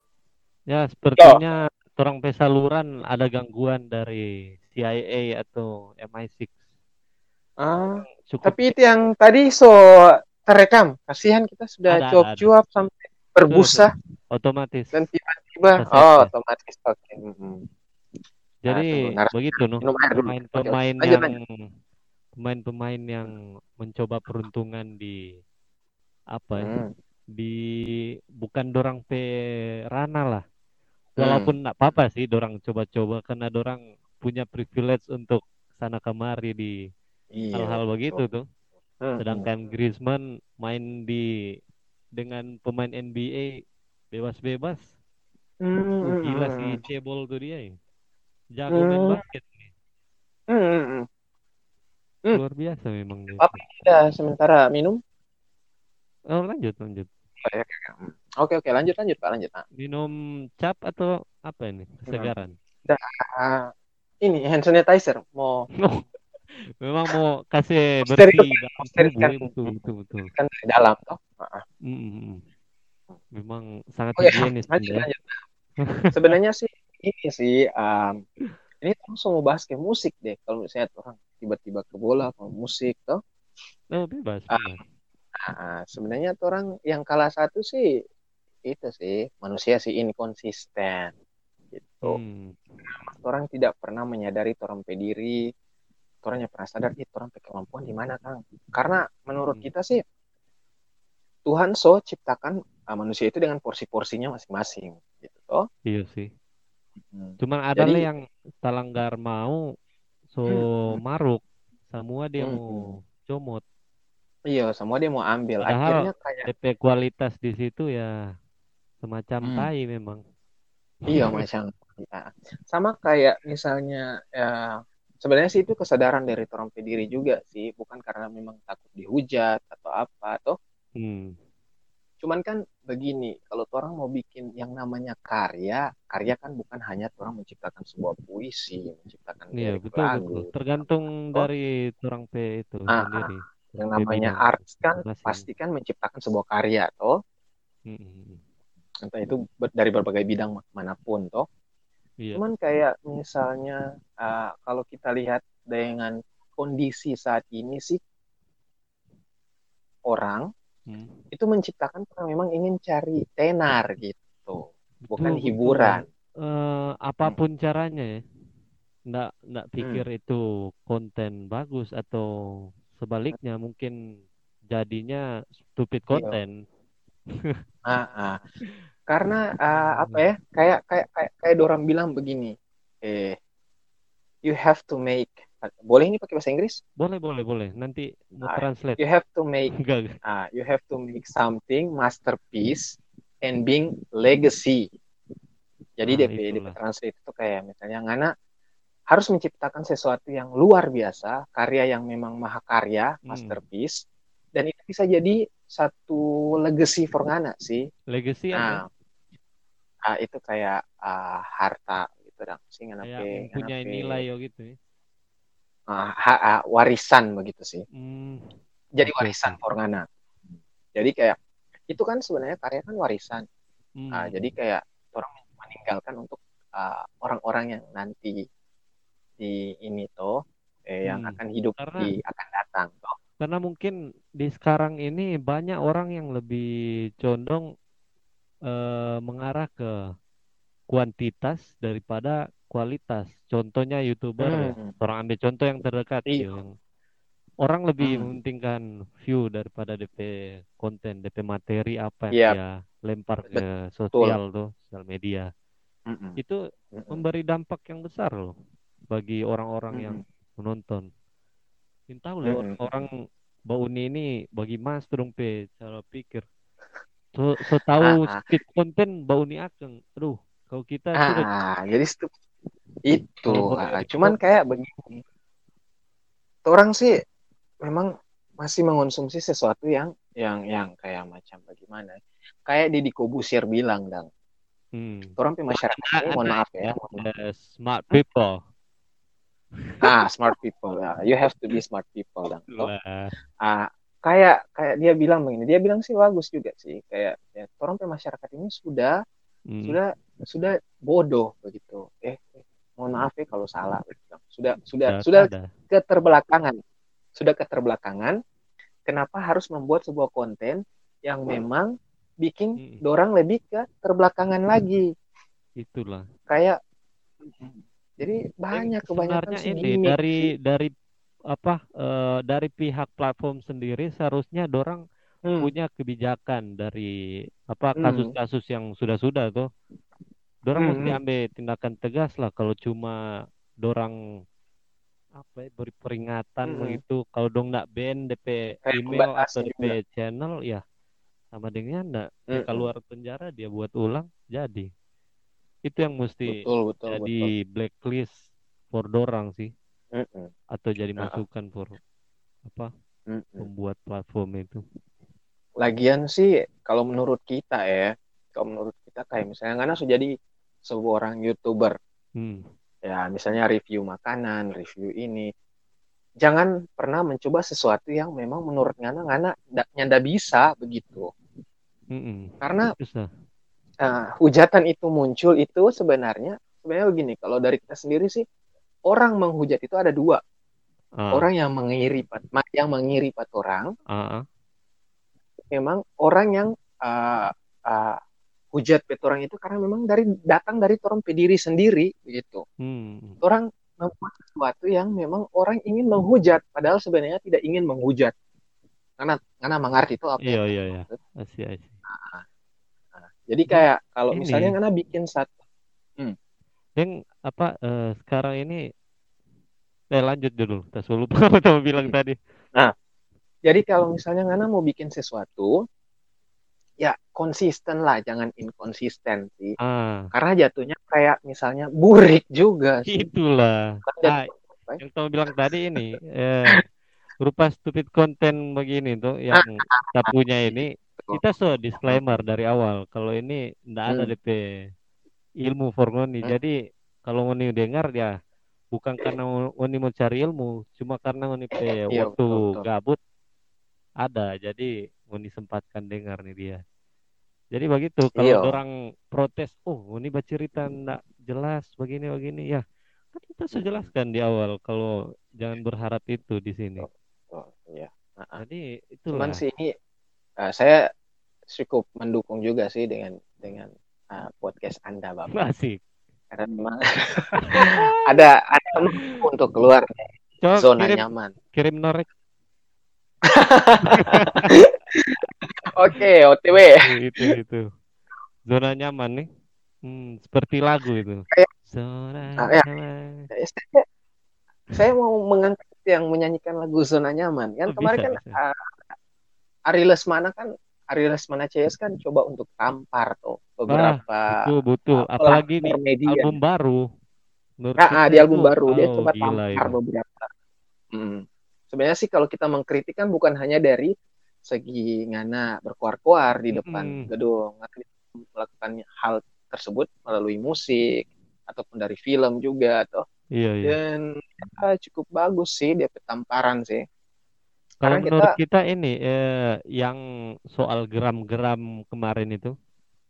ya sepertinya orang pesaluran ada gangguan dari CIA atau MI6 Ah, cukup tapi itu yang tadi so terekam. Kasihan kita sudah cuap-cuap sampai berbusa. otomatis dan tiba-tiba oh otomatis oke Mm-mm. Jadi Aduh, narasi- begitu dulu. pemain-pemain yang pemain-pemain yang mencoba peruntungan di apa ya, Hmm. di bukan dorang pe rana lah. Hmm. Walaupun nggak apa-apa sih dorang coba-coba karena dorang punya privilege untuk sana kemari di Iya, hal-hal begitu tuh. Hmm, Sedangkan Griezmann main di dengan pemain NBA bebas-bebas. Hmm, gila hmm, sih hmm. cebol tuh dia. ya. Jago main Hmm. basket nih. Hmm, hmm. Luar biasa memang. Apa kita sementara minum Oh, lanjut lanjut. oke oke lanjut lanjut pak lanjut nah, Minum cap atau apa ini? Kesegaran. ah, ini hand sanitizer mau Memang mau kasih Steril- bersih tubuh, ya, betul betul betul. kan dalam toh. Mm, mm, mm. Memang sangat oke higienis lanjut ya. lanjut sebenarnya sih ini sih um, ini langsung mau bahas kayak musik deh kalau misalnya orang tiba-tiba ke bola atau musik tuh Oh, bebas. Bebas. Nah, sebenarnya tuh orang yang kalah satu sih itu sih manusia sih inkonsisten gitu. Hmm. Orang tidak pernah menyadari orang pediri, orang yang pernah sadar itu orang kemampuan di mana kang? Karena menurut Hmm. kita sih Tuhan so ciptakan uh, manusia itu dengan porsi-porsinya masing-masing gitu toh. Iya sih. Hmm. Cuman ada Jadi- yang talanggar mau so Hmm. maruk semua dia Hmm. mau comot. Iya, semua dia mau ambil. Padahal Akhirnya kayak DP kualitas di situ ya semacam Hmm. tai memang. Iya macam ya. sama kayak misalnya ya sebenarnya sih itu kesadaran dari orang pediri juga sih bukan karena memang takut dihujat atau apa atau Hmm. cuman kan begini kalau orang mau bikin yang namanya karya karya kan bukan hanya orang menciptakan sebuah puisi menciptakan Iya, betul lagu betul. Tergantung Oh. dari orang P itu Ah, sendiri. yang Dia namanya art kan masing-masing. pasti kan menciptakan sebuah karya toh Mm-mm. entah itu dari berbagai bidang mana pun toh Iya. Cuman kayak misalnya uh, kalau kita lihat dengan kondisi saat ini sih orang Hmm. itu menciptakan karena memang ingin cari tenar gitu, bukan Betul, betul. hiburan. Eh, apa pun caranya ya. Nggak, nggak Hmm. pikir itu konten bagus atau sebaliknya mungkin jadinya stupid Iya. konten. Ah, ah. Karena uh, apa ya? Kayak kayak kayak kayak orang bilang begini, eh you have to make boleh ini pakai bahasa Inggris? Boleh, boleh, boleh. Nanti mau Ah, translate. You have to make Enggak, ah, you have to make something masterpiece and being legacy. Jadi Nah, DP. Translate itu kayak misalnya Ngana harus menciptakan sesuatu yang luar biasa, karya yang memang mahakarya, Hmm. masterpiece, dan itu bisa jadi satu legacy for Ngana sih. Legacy Nah, apa? ah, itu kayak ah, harta gitu dong. Sih Ngana pe- nilai yo gitu ya. Ah, ha- warisan begitu sih. Hmm, Jadi warisan oke. for Ngana. Jadi kayak itu kan sebenarnya karya kan warisan. hmm. Ah, jadi kayak orang meninggalkan untuk ah, orang-orang yang nanti di ini tuh eh, yang Hmm. akan hidup Karena- di akan datang toh. Karena mungkin di sekarang ini banyak orang yang lebih condong eh, mengarah ke kuantitas daripada kualitas. Contohnya YouTuber ya. Hmm. Orang ambil contoh yang terdekat Iya. yang orang lebih Hmm. mementingkan view daripada DP konten, DP materi apa yang dia lempar ke sosial tuh, sosial media. Mm-mm. Itu Mm-mm. memberi dampak yang besar loh bagi orang-orang yang Mm-mm. menonton. Ingin tahu loh Mm-mm. orang Mbak Uni ini bagi mas pe cara pikir. So, so tahu Ah, ah. speed konten Mbak Uni akeng. Aduh, kalau kita sudah Ah, jadi itu. Ah, boleh cuman kayak begini. Orang sih memang masih mengonsumsi sesuatu yang yang yang kayak macam bagaimana? Kayak Deddy Kobusir bilang, dang. hmm, Orang pe masyarakat ini, mohon maaf ya, maaf. the smart people. ah smart people, you have to be smart people, dang. Toh, Lah. ah, kayak kayak dia bilang begini, dia bilang sih bagus juga sih, kayak ya, orang pe masyarakat ini sudah Hmm, sudah sudah bodoh begitu. Mohon maaf ya kalau salah. Sudah sudah sudah sudah keterbelakangan. Sudah keterbelakangan. Kenapa harus membuat sebuah konten yang memang bikin Hmm, dorang lebih ke terbelakangan lagi. itulah. Kayak jadi banyak kebanyakan ini dari dari apa eh, dari pihak platform sendiri seharusnya dorang Hmm, punya kebijakan dari apa Hmm. kasus-kasus yang sudah-sudah tuh. Dorang Hmm, mesti hmm. ambil tindakan tegas lah kalau cuma dorang apa ya, beri peringatan Hmm, hmm. begitu. Kalau dong nggak ban DP Kayak email atau DP channel ya sama dengan nggak dia Hmm, keluar penjara dia buat ulang jadi. Itu yang mesti betul betul jadi betul. blacklist for dorang sih Hmm, hmm, atau jadi Ah, ah. masukan for apa hmm, hmm. pembuat platform itu. Lagian sih kalau menurut kita ya, kalau menurut kita kayak misalnya Ngana sudah jadi sebuah orang youtuber Hmm. ya misalnya review makanan, review ini. Jangan pernah mencoba sesuatu yang memang menurut Ngana Ngana ndak nyanda bisa begitu. Mm-mm. Karena eh, hujatan itu muncul itu sebenarnya sebenarnya begini, kalau dari kita sendiri sih orang menghujat itu ada dua. Ah, Orang yang mengiri yang mengiri pat orang, ah. memang orang yang uh, uh, hujat pet orang itu karena memang dari datang dari orang pe diri sendiri begitu. Hmm. Orang membuat sesuatu yang memang orang ingin menghujat, padahal sebenarnya tidak ingin menghujat. Karena karena mengerti itu apa Iya, iya, iya. maksud. Asih, asih. Jadi kayak kalau Ini. misalnya karena bikin satu Yang apa eh, sekarang ini eh lanjut dulu. Tak lupa apa bilang tadi. Jadi kalau misalnya Ngana mau bikin sesuatu, ya konsisten lah, jangan inkonsisten sih. Ah, Karena jatuhnya kayak misalnya burik juga sih. itulah. Ah, ya? yang kamu bilang tadi ini eh berupa stupid content begini tuh yang kita punya ini kita so disclaimer dari awal kalau ini ndak ada Hmm. DP ilmu for ngoni Hmm. jadi kalau ngoni dengar ya bukan karena ngoni mau cari ilmu cuma karena ngoni pe Iya, waktu betul, betul. gabut ada jadi ngoni sempatkan dengar nih dia jadi begitu kalau Iya. orang protes oh ngoni bercerita ndak jelas begini begini ya kan kita sudah jelaskan di awal kalau jangan berharap itu di sini Oh, iya. Ah, jadi itulah Cuman sih ini eh, saya cukup mendukung juga sih dengan dengan eh, podcast Anda, Bapak. asik Karena memang ada ada untuk keluar coba zona kirim nyaman. kirim norek Oke, OTW. itu itu zona nyaman nih hmm, seperti lagu itu Kayak- zona Ah, ya. nyaman Saya, saya mau mengangkat yang menyanyikan lagu zona nyaman. Kan Oh, kemarin bisa, kan bisa. eh, Ari Lesmana kan Ari Lesmana CS kan coba untuk tampar tuh beberapa betul betul uh, apalagi media. album baru menurut Ah, ah, di album itu, baru dia oh, coba gila tampar itu. beberapa. Hmm. Sebenarnya sih kalau kita mengkritik kan bukan hanya dari segi ngana berkuar-kuar di depan Mm-mm. gedung, melakukan hal tersebut melalui musik ataupun dari film juga atau iya iya dan ya, cukup bagus sih dia tamparan sih. kalau karena menurut kita ini eh, yang soal geram-geram kemarin itu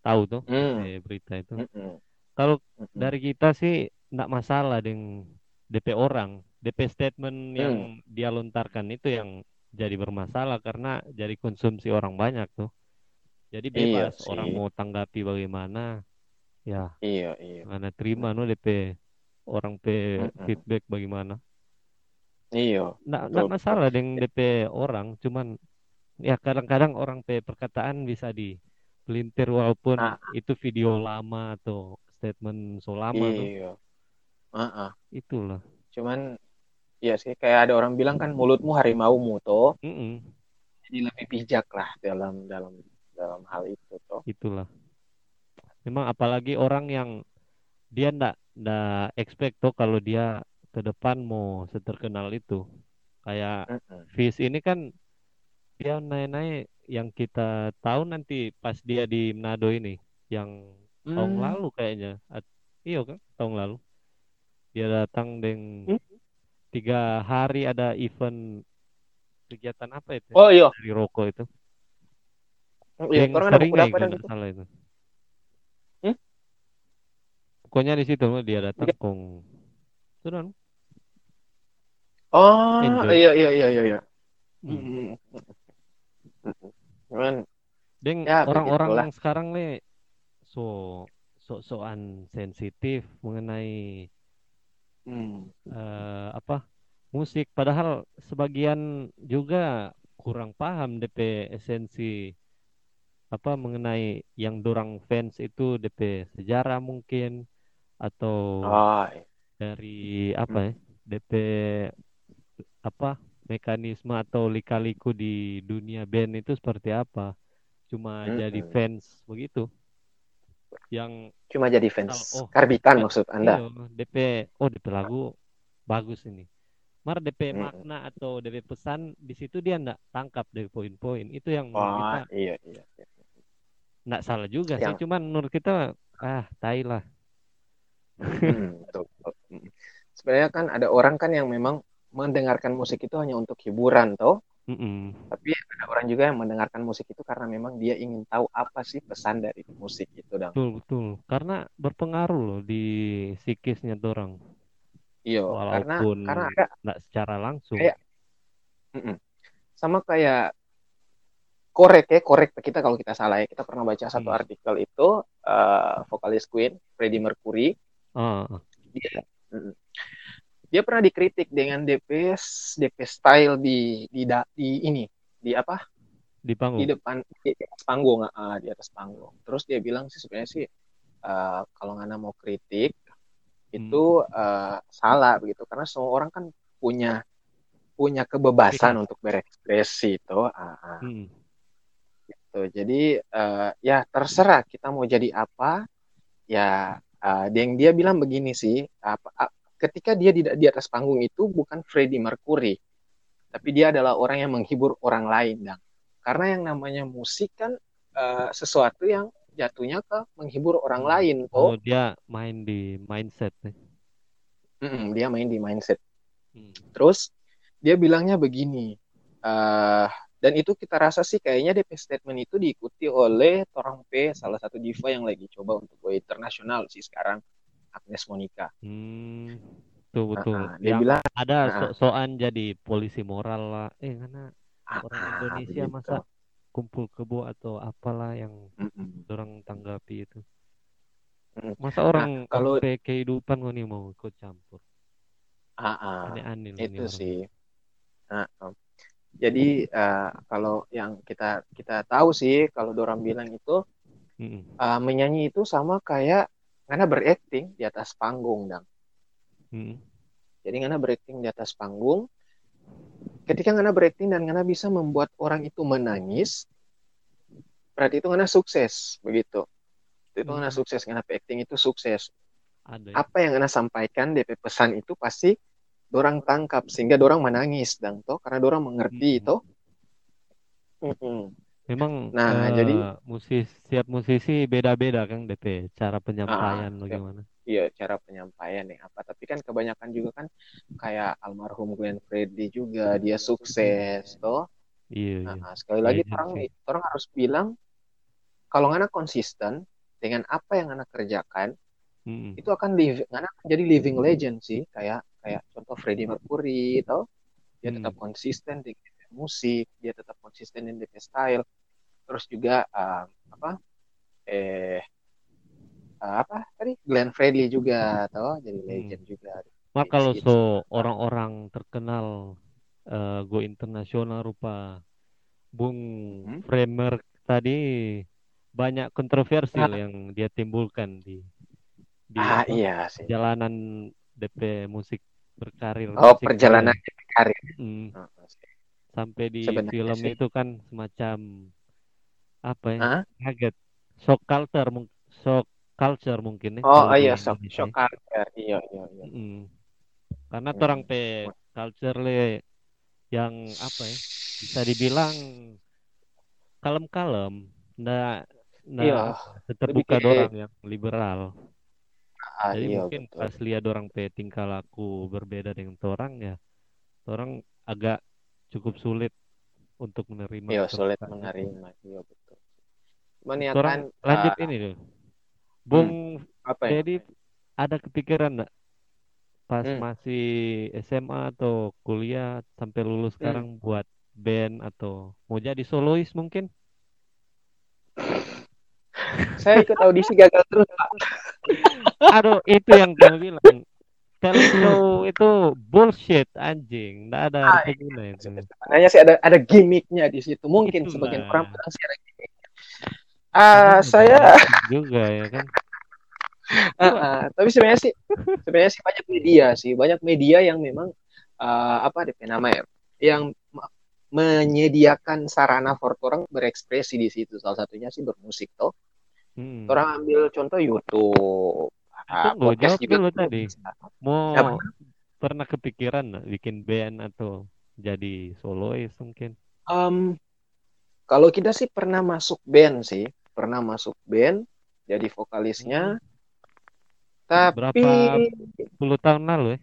tahu tuh Hmm. eh, berita itu Mm-mm. kalau Mm-mm. dari kita sih enggak masalah dengan DP orang. DP statement yang dia lontarkan itu yang jadi bermasalah karena jadi konsumsi orang banyak tuh. Jadi Iya bebas sih. orang mau tanggapi bagaimana. Ya, Iya, iya. mana terima no DP orang pe feedback bagaimana. Iya. Betul, nggak masalah dengan DP orang, cuman ya kadang-kadang orang pe perkataan bisa dipelintir walaupun Ah. itu video lama atau statement so lama tuh. Iya. Ah, ah. Itulah. Cuman ya sih kayak ada orang bilang kan mulutmu harimaumu toh. Mm-mm. Jadi lebih bijak lah dalam dalam dalam hal itu toh. itulah memang apalagi orang yang dia ndak ndak expect tuh kalau dia ke depan mau seterkenal itu kayak Mm-mm. Fish ini kan dia naik-naik yang kita tahu nanti pas dia di Manado ini yang tahun Hmm. lalu kayaknya At- iya kan tahun lalu dia datang dengan Hmm. Tiga hari ada event kegiatan apa itu Oh iya, dari rokok itu iya. yang Orang ada buku apa gitu. salah itu. Hmm? Pokoknya di situ dia datang Iya. kong. Sudah. no? Oh, Enjoy. iya iya iya iya. iya. Hmm. Mm-mm. Cuman Deng Ya, orang-orang sekarang nih so sok-sokan sensitif mengenai hmm, eh, apa musik. Padahal sebagian juga kurang paham DP esensi apa mengenai yang dorang fans itu DP sejarah mungkin atau oh, iya. dari apa ya DP apa mekanisme atau lika-liku di dunia band itu seperti apa. Cuma jadi Mm-mm. fans begitu yang cuma jadi fans Oh, karbitan maksud Anda. iya, DP oh DP lagu bagus ini mar DP Mm-mm. makna atau DP pesan di situ dia ndak tangkap dari poin-poin itu yang menurut kita Wah, iya iya. iya. ndak salah juga sih Yang- cuman menurut kita ah tai lah Hmm, betul, betul. Hmm. Sebenarnya kan ada orang kan yang memang mendengarkan musik itu hanya untuk hiburan toh. Mm-mm. Tapi ada orang juga yang mendengarkan musik itu karena memang dia ingin tahu apa sih pesan dari musik itu, Dang. Betul, betul. Karena berpengaruh loh di psikisnya orang. Iya, karena Walaupun karena ada nggak secara langsung. kayak mm-mm. sama kayak korek ya, korek kita kalau kita salah ya. Kita pernah baca satu Hmm. artikel itu eh, vokalis Queen, Freddie Mercury, Ah, dia mm, dia pernah dikritik dengan DP DP style di di da- di ini, di apa? di di panggung. depan di atas panggung ah, di atas panggung terus dia bilang sih sebenarnya sih eh, kalau ngana mau kritik itu eh, salah begitu karena semua orang kan punya punya kebebasan untuk berekspresi itu ah, ah, Mm. gitu. jadi eh, ya terserah kita mau jadi apa ya eh, dia yang dia bilang begini sih apa a- ketika dia di, di atas panggung itu bukan Freddie Mercury tapi dia adalah orang yang menghibur orang lain dang. Karena yang namanya musik kan eh, sesuatu yang jatuhnya ke menghibur orang lain Oh, toh dia main di mindset. Mm-mm, dia main di mindset. Hmm. terus dia bilangnya begini eh dan itu kita rasa sih kayaknya DP statement itu diikuti oleh Torang P salah satu diva yang lagi coba untuk go internasional sih sekarang Agnes Monica Hmm, betul betul. Ah, ah, dia Yang bilang ada ah, ah. sok-sokan jadi polisi moral lah. Eh, karena "Ah, orang ah, Indonesia begitu." masa kumpul kebo atau apalah yang Mm-mm. orang tanggapi itu. Mm. Masa orang Nah, kalau- sampai kehidupan kok nih mau ikut campur. Ah, ah. Aneh-aneh itu sih Nah, um, jadi eh, kalau yang kita kita tahu sih kalau Doram bilang itu Mm-mm. eh, menyanyi itu sama kayak Ngana berakting di atas panggung dang Mm-mm. jadi Ngana berakting di atas panggung ketika Ngana berakting dan Ngana bisa membuat orang itu menangis berarti itu Ngana sukses begitu itu Ngana Hmm. sukses Ngana acting itu sukses Ada ya. apa yang Anda sampaikan DP pesan itu pasti dorang tangkap sehingga dorang menangis dan toh karena dorang mengerti Hmm. toh. Memang Nah, eh, jadi- musis setiap musisi beda-beda kan DP cara penyampaian Ah, bagaimana. iya cara penyampaian nih apa tapi kan kebanyakan juga kan kayak almarhum Glenn Fredly juga dia sukses toh Iya, iya. nah, sekali lagi Legend orang sih. orang harus bilang kalau Ngana konsisten dengan apa yang Ngana kerjakan Mm-mm. itu akan live akan jadi living legend sih kayak kayak contoh Freddie Mercury toh dia Hmm. tetap konsisten di musik dia tetap konsisten di DP style terus juga uh, apa eh uh, apa tadi Glenn Fredly juga toh jadi Hmm. legend juga Mak kalau so orang-orang terkenal eh, go internasional rupa Bung Hmm. Framer tadi banyak kontroversial Ah. yang dia timbulkan di di ah apa, iya sih jalanan DP musik berkarir oh musik perjalanan karir Mm, Heeh, sih. sampai di Sebenarnya film sih. itu kan semacam apa ya Hah? kaget shock culture shock culture mungkin ya oh iya shock Indonesia. shock culture iya iya iya Mm. Karena Hmm. orang pe culture le yang apa ya bisa dibilang kalem-kalem, ndak ndak iya terbuka ke- orang yang liberal. ah, Jadi iya mungkin betul pas lihat orang pe tingkah laku berbeda dengan orang ya, orang agak cukup sulit untuk menerima. iya sulit menerima iya betul cuman ya Orang kan lanjut ah, ini loh. Bung apa ya Jadi ada kepikiran nggak pas Hmm. masih SMA atau kuliah sampai lulus Hmm. sekarang buat band atau mau jadi solois mungkin? saya ikut audisi gagal terus Pak. Aduh, itu yang kamu bilang. Talent show itu bullshit anjing, nggak ada Ah, guna itu. sebenarnya sih ada ada gimmicknya di situ mungkin Itulah. sebagian orang bilang sih ada gimmicknya ah Tapi saya juga ya kan. Ah, ah. tapi sebenarnya sih sebenarnya sih banyak media sih banyak media yang memang ah, apa DP nama ya yang me- menyediakan sarana for orang berekspresi di situ salah satunya sih bermusik toh Hmm. orang ambil contoh YouTube ah, podcast jawab juga dulu tadi. Mau Apa? pernah kepikiran bikin band atau jadi solois mungkin? Em, kalau kita sih pernah masuk band sih pernah masuk band jadi vokalisnya. Hmm. tapi berapa puluh tahun lalu ya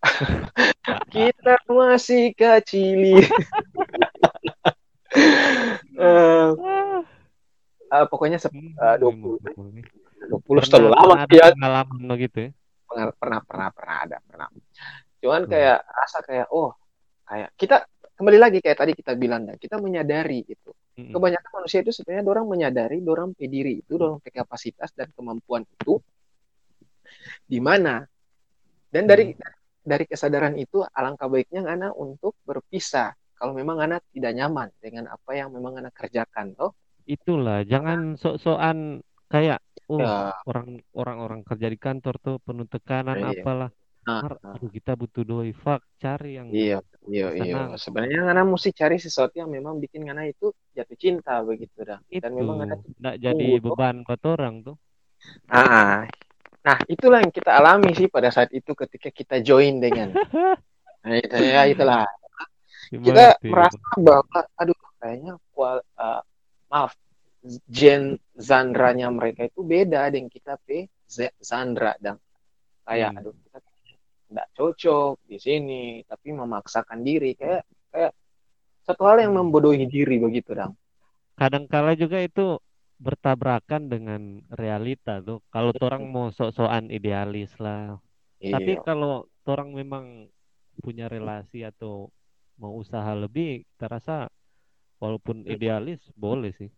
kita masih kecil. Uh, uh, pokoknya se- uh, 20 puluh. terlalu lama ya. pengalaman gitu ya pernah pernah pernah pernah ada pernah. Cuman hmm. kayak rasa kayak oh kayak kita kembali lagi kayak tadi kita bilang kita menyadari itu Kebanyakan manusia itu sebenarnya orang menyadari orang pediri itu orang punya kapasitas dan kemampuan itu di mana dan dari dari kesadaran itu alangkah baiknya ngana untuk berpisah kalau memang ngana tidak nyaman dengan apa yang memang ngana kerjakan toh Itulah, jangan sok-sokan kayak oh Ya. orang orang-orang kerja di kantor tuh penuh tekanan Iya. apalah. Mar, aduh kita butuh doi, fuck, cari yang Iya, iya, iya. Sebenarnya ngana mesti cari sesuatu yang memang bikin ngana itu jatuh cinta begitu dah. itu Dan memang ngana nggak jadi beban buat orang tuh. Ah, nah itulah yang kita alami sih pada saat itu ketika kita join dengan. Nah, itu ya itulah. Kita merasa bahwa, aduh, kayaknya kual, eh, maaf, gen zanranya mereka itu beda dengan kita p zandra dan kayak, Hmm. aduh, kita tidak cocok di sini, tapi memaksakan diri kayak kayak satu hal yang Hmm. membodohi diri begitu, dong. Kadang-kala juga itu bertabrakan dengan realita tuh. Kalau orang mau sok-sokan idealis lah. Tapi Iya. kalau orang memang punya relasi atau mau usaha lebih, kita rasa walaupun idealis boleh sih.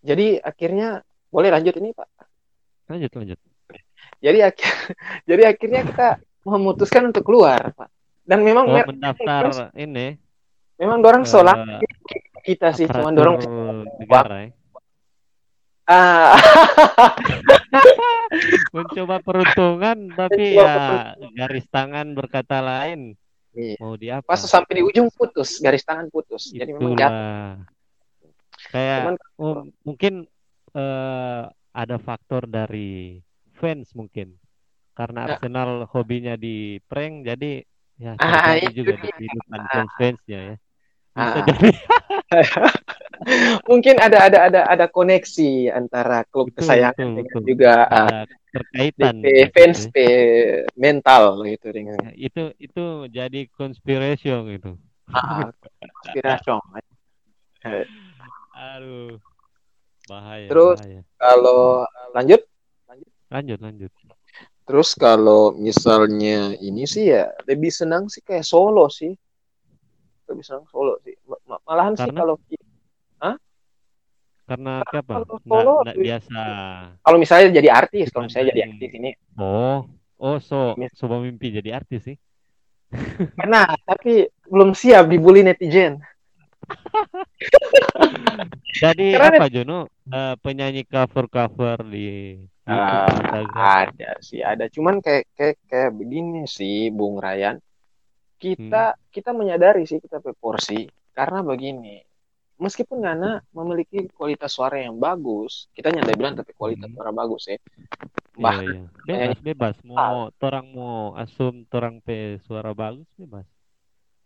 Jadi akhirnya boleh lanjut ini, Pak. Lanjut lanjut. Jadi akhir, jadi akhirnya kita memutuskan untuk keluar, Pak. Dan memang Oh, mendaftar ini memang dorang eh, solak kita sih, cuma dorong negara ya. ah Mencoba peruntungan tapi Mencoba ya garis tangan berkata lain. Iya. Mau di apa? pas sampai di ujung putus, garis tangan putus. Jadi memang jatuh. Itulah. Kayak Cuman oh, mungkin eh, ada faktor dari fans mungkin. Karena Ya. Arsenal hobinya di prank jadi ya Ah, itu juga di kehidupan fans-fansnya ya. Bisa Ah. jadi mungkin ada ada ada ada koneksi antara klub Betul, kesayangan betul, dengan betul. juga ah, ada terkaitan DP gitu fans ya. Mental gitu dengan Ya, itu itu jadi conspiration gitu. ah, konspirasi. Aduh. Bahaya, Terus- bahaya. Kalau lanjut Lanjut, lanjut. Terus kalau misalnya ini sih ya lebih senang sih kayak solo sih. Lebih senang solo sih. Ma- ma- Malahan sih Karena? kalau Karena Karena apa? kalau Nggak, solo nggak lebih- biasa. kalau misalnya jadi artis, kalau misalnya jadi artis ini Oh, oh so, coba mimpi jadi artis sih. pernah, tapi belum siap dibully netizen. Jadi Karena apa Jono? Eh, penyanyi cover-cover di YouTube, Ah, Instagram. ada sih, ada. Cuman kayak kayak kayak begini sih, Bung Ryan. Kita Hmm. kita menyadari sih kita proporsi karena begini. Meskipun Nana memiliki kualitas suara yang bagus, kita nyanda bilang tapi kualitas Hmm. suara bagus ya. Iya, Bah, iya. Bebas, bebas. Mau torang mau asum torang pe suara bagus bebas.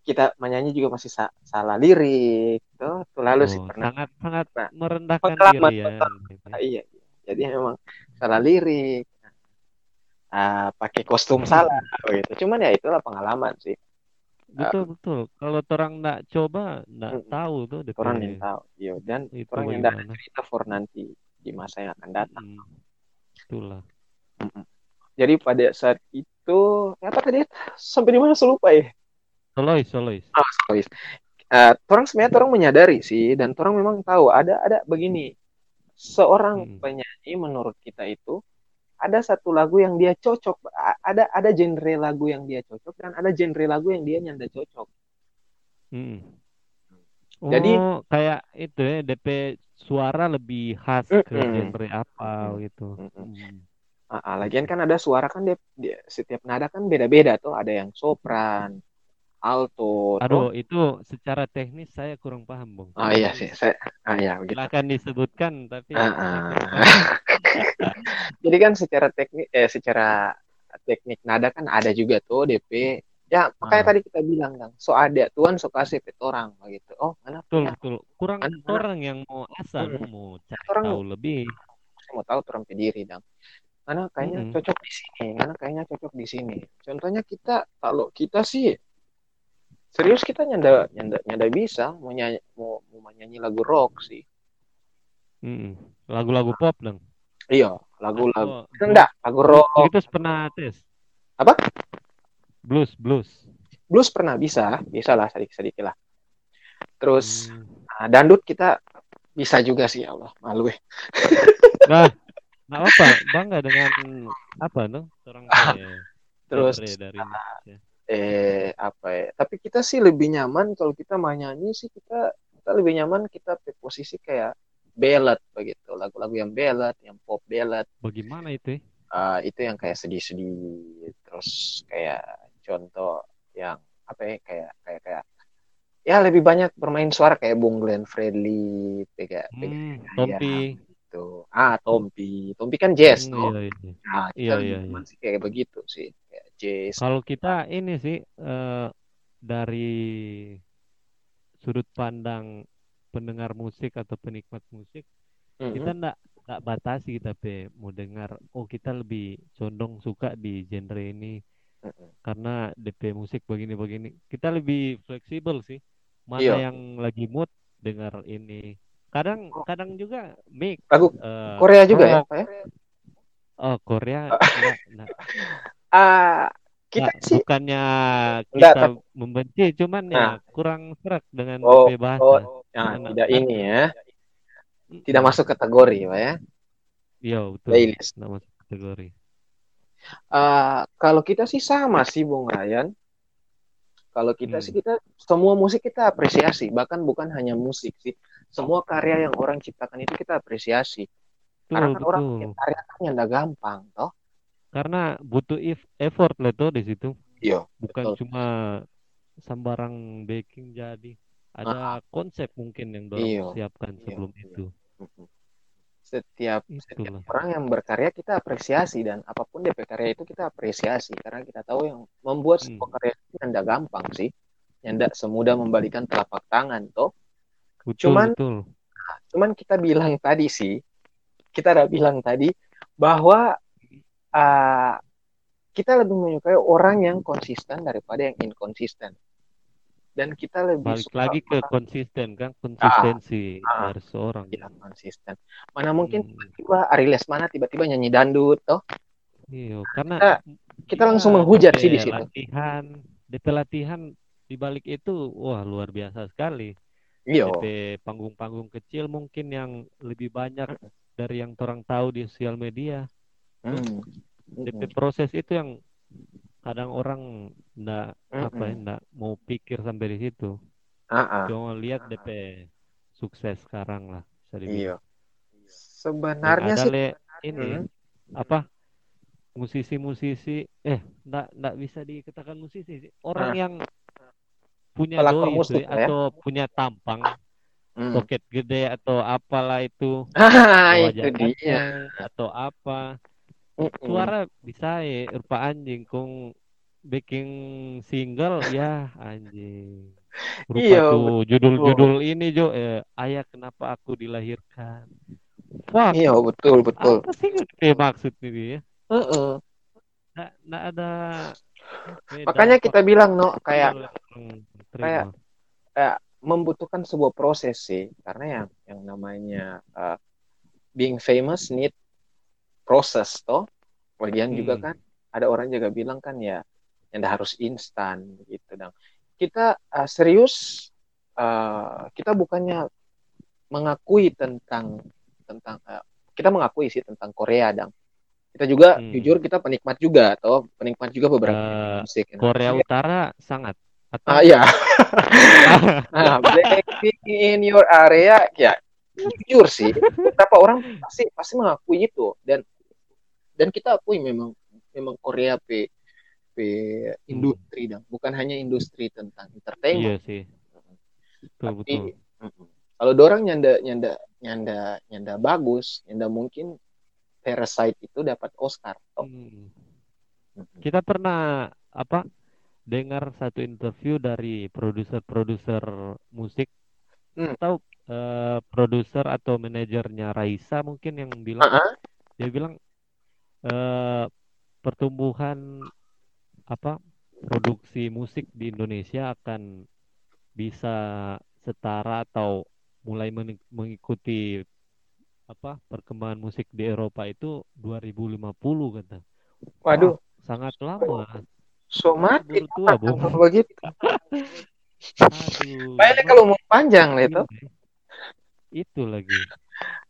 Kita menyanyi juga masih sa- salah lirik. Tuh, tuh lalu sih Oh, pernah. sangat sangat Nah, merendahkan pengalaman, diri ya. gitu. Ah, iya, iya. jadi memang salah lirik. Ah, pakai kostum salah gitu. Cuman ya itulah pengalaman sih. Betul betul. Kalau torang nggak coba Mm-mm. tahu tuh DP Orang yang tahu. Iya, dan itu orang yang cerita for nanti di masa yang akan datang. Mm, Itulah. Jadi pada saat itu apa tadi? Sampai di mana saya lupa ya. Solois, solois. Solois. Eh, orang sebenarnya orang menyadari sih dan orang memang tahu ada ada begini. Seorang Hmm. penyanyi menurut kita itu ada satu lagu yang dia cocok, ada ada genre lagu yang dia cocok dan ada genre lagu yang dia nyanda cocok. Mm. Jadi- Oh, kayak itu ya DP suara lebih khas ke Mm-mm. genre apa gitu. Mm-mm. Mm. Ah, ah, lagian kan ada suara kan dia, dia setiap nada kan beda-beda tuh, ada yang sopran, alto. Aduh, itu secara teknis saya kurang paham, Bung. Ah iya sih, saya ah iya begitu. Silakan disebutkan, tapi Ah, ah. Jadi kan secara teknik eh secara teknik nada kan ada juga tuh DP. Ya, makanya Ah. tadi kita bilang kan, so ada tuan so kasih pet orang begitu. Oh, mana Betul, punya? betul. Kurang Mana- orang yang mau asal Hmm. mau cari Orang- tahu lebih. Saya mau tahu orang diri dong. Mana kayaknya Mm-mm. cocok di sini, mana kayaknya cocok di sini. Contohnya kita kalau kita sih serius kita nyanda nyanda nyanda bisa mau nyanyi mau, mau nyanyi lagu rock sih. Lagu-lagu pop dong. Iya, lagu-lagu. Enggak, lagu rock. itu pernah tes. Apa? Blues, blues. Blues pernah bisa, bisa lah sedikit-sedikit lah. Terus Hmm. nah, dangdut kita bisa juga sih ya Allah, malu ya. Nah, nggak apa, bangga dengan apa no? Orang punya Terus dari Indonesia. Eh apa ya? Tapi kita sih lebih nyaman kalau kita mau nyanyi sih kita kita lebih nyaman kita posisi kayak ballad begitu, lagu-lagu yang ballad, yang pop ballad. Bagaimana itu? Ah, itu yang kayak sedih-sedih. Terus kayak contoh yang apa ya kayak kayak kayak ya lebih banyak bermain suara kayak Bung Glenn Fredly, kayak Hmm, ya, Tompi. Gitu. Ah, Tompi. Tompi kan jazz, Hmm, toh. iya, iya. Nah, kita Iya, lebih iya, iya. sih kayak begitu sih, kayak jazz. Kalau kita ini sih eh, dari sudut pandang pendengar musik atau penikmat musik, Mhm. kita ndak ndak batasi tapi mau dengar. Oh, kita lebih condong suka di genre ini Mhm. karena DP musik begini-begini. Kita lebih fleksibel sih. Mana Iya. yang lagi mood dengar ini. Kadang kadang juga mix Lagu eh, Korea juga ya. Pak ya? Oh, Korea nggak, nggak, Ah, kita nggak, sih bukannya Enggak, kita membenci, cuman ya Nah. kurang serak dengan Oh, bahasa. oh, nah, Anak- tidak ini ya, tidak masuk kategori, Pak ya. Iya, betul. Playlist. Nggak masuk kategori. Ah, kalau kita sih sama sih, Bung Ryan. Kalau kita Hmm. sih kita semua musik kita apresiasi, bahkan bukan hanya musik sih. Semua karya yang orang ciptakan itu kita apresiasi. Karena Betul, kan orang betul. bikin karya kan yang gampang, toh. Karena butuh if- effort lah tuh di situ. Iya, Bukan betul. cuma sembarang baking jadi. Ada konsep mungkin yang dorong Iya, siapkan iya, sebelum iya. itu. Setiap setiap orang yang berkarya kita apresiasi dan apa pun DP karya itu kita apresiasi karena kita tahu yang membuat Hmm. sebuah karya itu tidak gampang sih. Yang tidak semudah membalikan telapak tangan, toh. Betul, Cuman betul. cuman kita bilang tadi sih, kita udah bilang tadi bahwa ah, kita lebih menyukai orang yang konsisten daripada yang inkonsisten. Dan kita lebih Balik suka lagi ke orang konsisten kan, konsistensi ah. dari seorang. yang konsisten. Mana mungkin Hmm. tiba-tiba Ari Lesmana tiba-tiba nyanyi dandut, toh. Iya, karena Kita, kita dia langsung menghujat sih di situ. Latihan, DP latihan di balik itu, wah luar biasa sekali. Iya. DP panggung-panggung kecil mungkin yang lebih banyak dari yang orang tahu di sosial media. Hmm. DP proses itu yang kadang orang ndak apa ya, ndak mau pikir sampai di situ. Ah. Cuma lihat DP sukses sekarang lah. Iya. Sebenarnya ada sih le ini Hmm. apa musisi-musisi eh ndak ndak bisa dikatakan musisi sih. Orang Ah. yang punya Pelakor doi musik ya. atau punya tampang Hmm. soket gede atau apalah itu Ah, itu dia. atau apa Mm-mm. suara bisa ya rupa anjing kung bikin single ya anjing rupa Iya, tuh judul-judul ini Jo eh, ayah kenapa aku dilahirkan wah Iya, betul, betul. apa sih yang maksud ini ya Heeh. nggak nggak ada apa ya, Makanya kita bilang no kayak terima. Kayak membutuhkan sebuah proses sih. Karena yang yang namanya uh, being famous need proses toh. Juga Hmm. kan ada orang juga bilang kan ya yang harus instan gitu dan kita uh, serius uh, kita bukannya mengakui tentang tentang uh, kita mengakui sih tentang Korea dan kita juga Hmm. jujur kita penikmat juga atau penikmat juga beberapa Eh, musik Korea Utara sangat atau Ah iya. Nah, Blackpink in your area. Ya jujur sih beberapa orang pasti pasti mengakui itu. Dan dan kita akui memang memang Korea p p industri dan bukan hanya industri tentang iya entertainment sih. Betul tapi betul. kalau dorang nyanda nyanda nyanda nyanda bagus nyanda mungkin Parasite itu dapat Oscar. Hmm. Kita pernah apa dengar satu interview dari produser-produser musik Hmm. atau eh, produser atau manajernya Raisa mungkin yang bilang Ah, ah. dia bilang eh, pertumbuhan apa produksi musik di Indonesia akan bisa setara atau mulai mengikuti apa perkembangan musik di Eropa itu 2050 kata. Waduh, Sangat lama. So mati Buru tua, kalau begitu. Aduh. Kalau mau panjang lah itu. Ini. Itu lagi.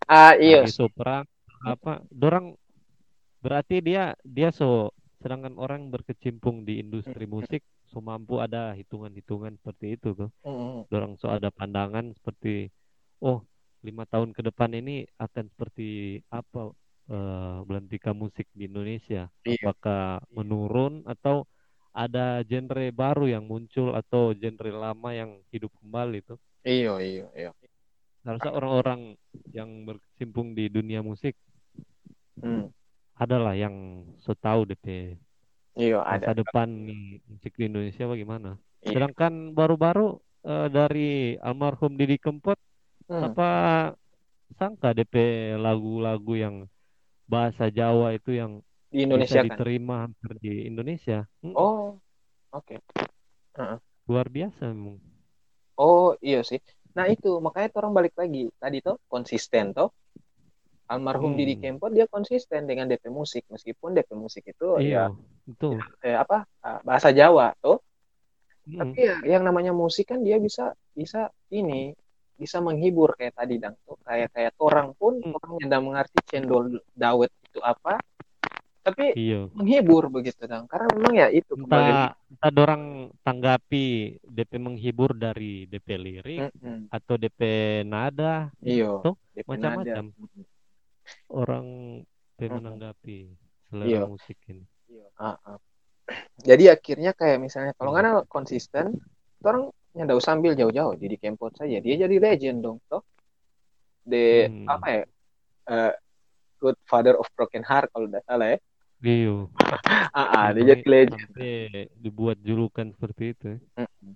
Ah, iya. Lagi apa? Dorang berarti dia dia so sedangkan orang berkecimpung di industri musik so mampu ada hitungan-hitungan seperti itu tuh. Dorang so ada pandangan seperti oh lima tahun ke depan ini akan seperti apa eh, belantika musik di Indonesia? Iya. Apakah menurun atau ada genre baru yang muncul atau genre lama yang hidup kembali tuh? Iya, iya, iya. Harusnya orang-orang yang berkecimpung di dunia musik Hmm. adalah yang so tahu DP Iya, masa ada. depan nih musik di Indonesia bagaimana. Iya. Sedangkan baru-baru eh, dari almarhum Didi Kempot Hmm. apa sangka DP lagu-lagu yang bahasa Jawa itu yang Di bisa Indonesia kan. diterima hampir di Indonesia. Mm, Oh, oke. Luar biasa memang. Oh, iya sih. Nah, itu makanya orang balik lagi. Tadi tuh konsisten tuh. Almarhum Hmm. Didi Kempot dia konsisten dengan DP musik meskipun DP musik itu ya Iya, betul. eh, apa ah, bahasa Jawa tuh. Mm, Tapi ya yang namanya musik kan dia bisa bisa ini bisa menghibur kayak tadi dang tuh kayak kayak orang pun Hmm. orang yang tidak mengerti cendol dawet itu apa tapi Iya. menghibur begitu dang karena memang ya itu Entah, entah dorang tanggapi DP menghibur dari DP lirik Mm-mm. atau DP nada iyo DP macam-macam. orang DP Mm-mm. menanggapi Iya. selera musik ini. Iya, ah. Jadi akhirnya kayak misalnya kalau nggak konsisten, orang yang nggak usah ambil jauh-jauh jadi Kempot saja. Dia jadi legend dong, toh. The Hmm. apa ya? Eh, Good Father of Broken Heart kalau tidak salah ya. Iya. Ah, ah, dia jadi dibuat julukan seperti itu. Mm-mm.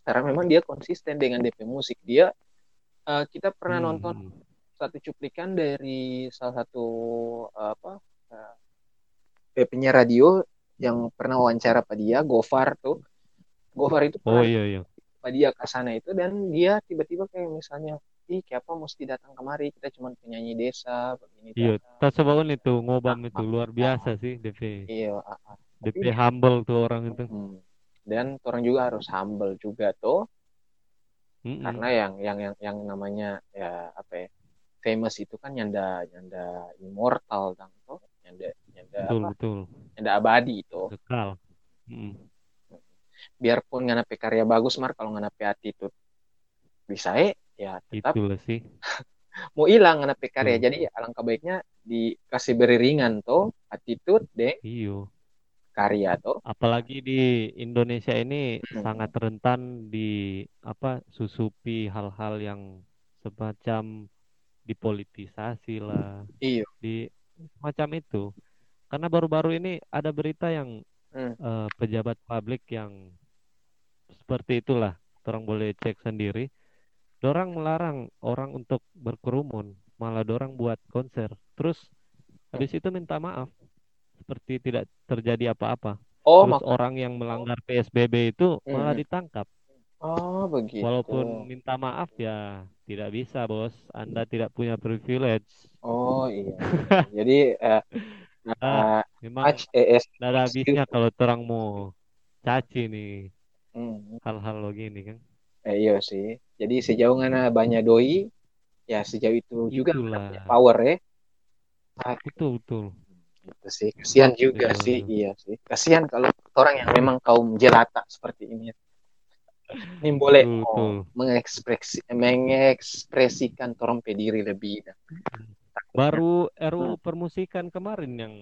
Karena memang dia konsisten dengan DP musik. Dia eh, kita pernah Hmm. nonton satu cuplikan dari salah satu eh, apa? eh, penyiar radio yang pernah wawancara pada dia, Gofar tuh. Gofar itu Oh pernah iya iya. Pak dia ke sana itu dan dia tiba-tiba kayak misalnya ih kayak apa mesti datang kemari kita cuma penyanyi desa begini Iya, datang." tak sebaun itu ngobam itu luar biasa sih DP. iya ah, ah. DP humble tuh orang itu. Hmm. dan orang juga harus humble juga tuh karena yang yang yang yang namanya ya apa ya famous itu kan nyanda nyanda immortal dong tuh nyanda nyanda betul apa betul. nyanda abadi itu Kekal. Mm-mm. biarpun nganape karya bagus mar kalau nganape attitude bisa eh ya tetap Itulah sih. mau hilang nganape karya Betul. jadi alangkah baiknya dikasih beri ringan tuh attitude deh Iyo. karya tuh Apalagi di Indonesia ini Hmm. sangat rentan di apa susupi hal-hal yang semacam dipolitisasi lah, iya di macam itu. Karena baru-baru ini ada berita yang Hmm. eh, pejabat publik yang seperti itulah. Orang boleh cek sendiri. Dorang melarang orang untuk berkerumun, malah dorang buat konser. Terus habis itu minta maaf, seperti tidak terjadi apa-apa. oh Terus mak orang yang melanggar PSBB itu malah Hmm. ditangkap. oh begitu Walaupun minta maaf ya tidak bisa, Bos. Anda tidak punya privilege. oh iya jadi Ah, eh, Memang ada habisnya kalau terang mau caci nih Hmm. hal-hal begini kan. Eh, iya sih jadi sejauh mana banyak doi ya sejauh itu juga Itulah. punya power ya ah, Betul, betul. gitu sih kasihan juga Betul. sih iya sih kasihan kalau orang yang memang kaum jelata seperti ini ini boleh Betul, betul. mengekspresi mengekspresikan torompe diri lebih Baru RUU permusikan kemarin yang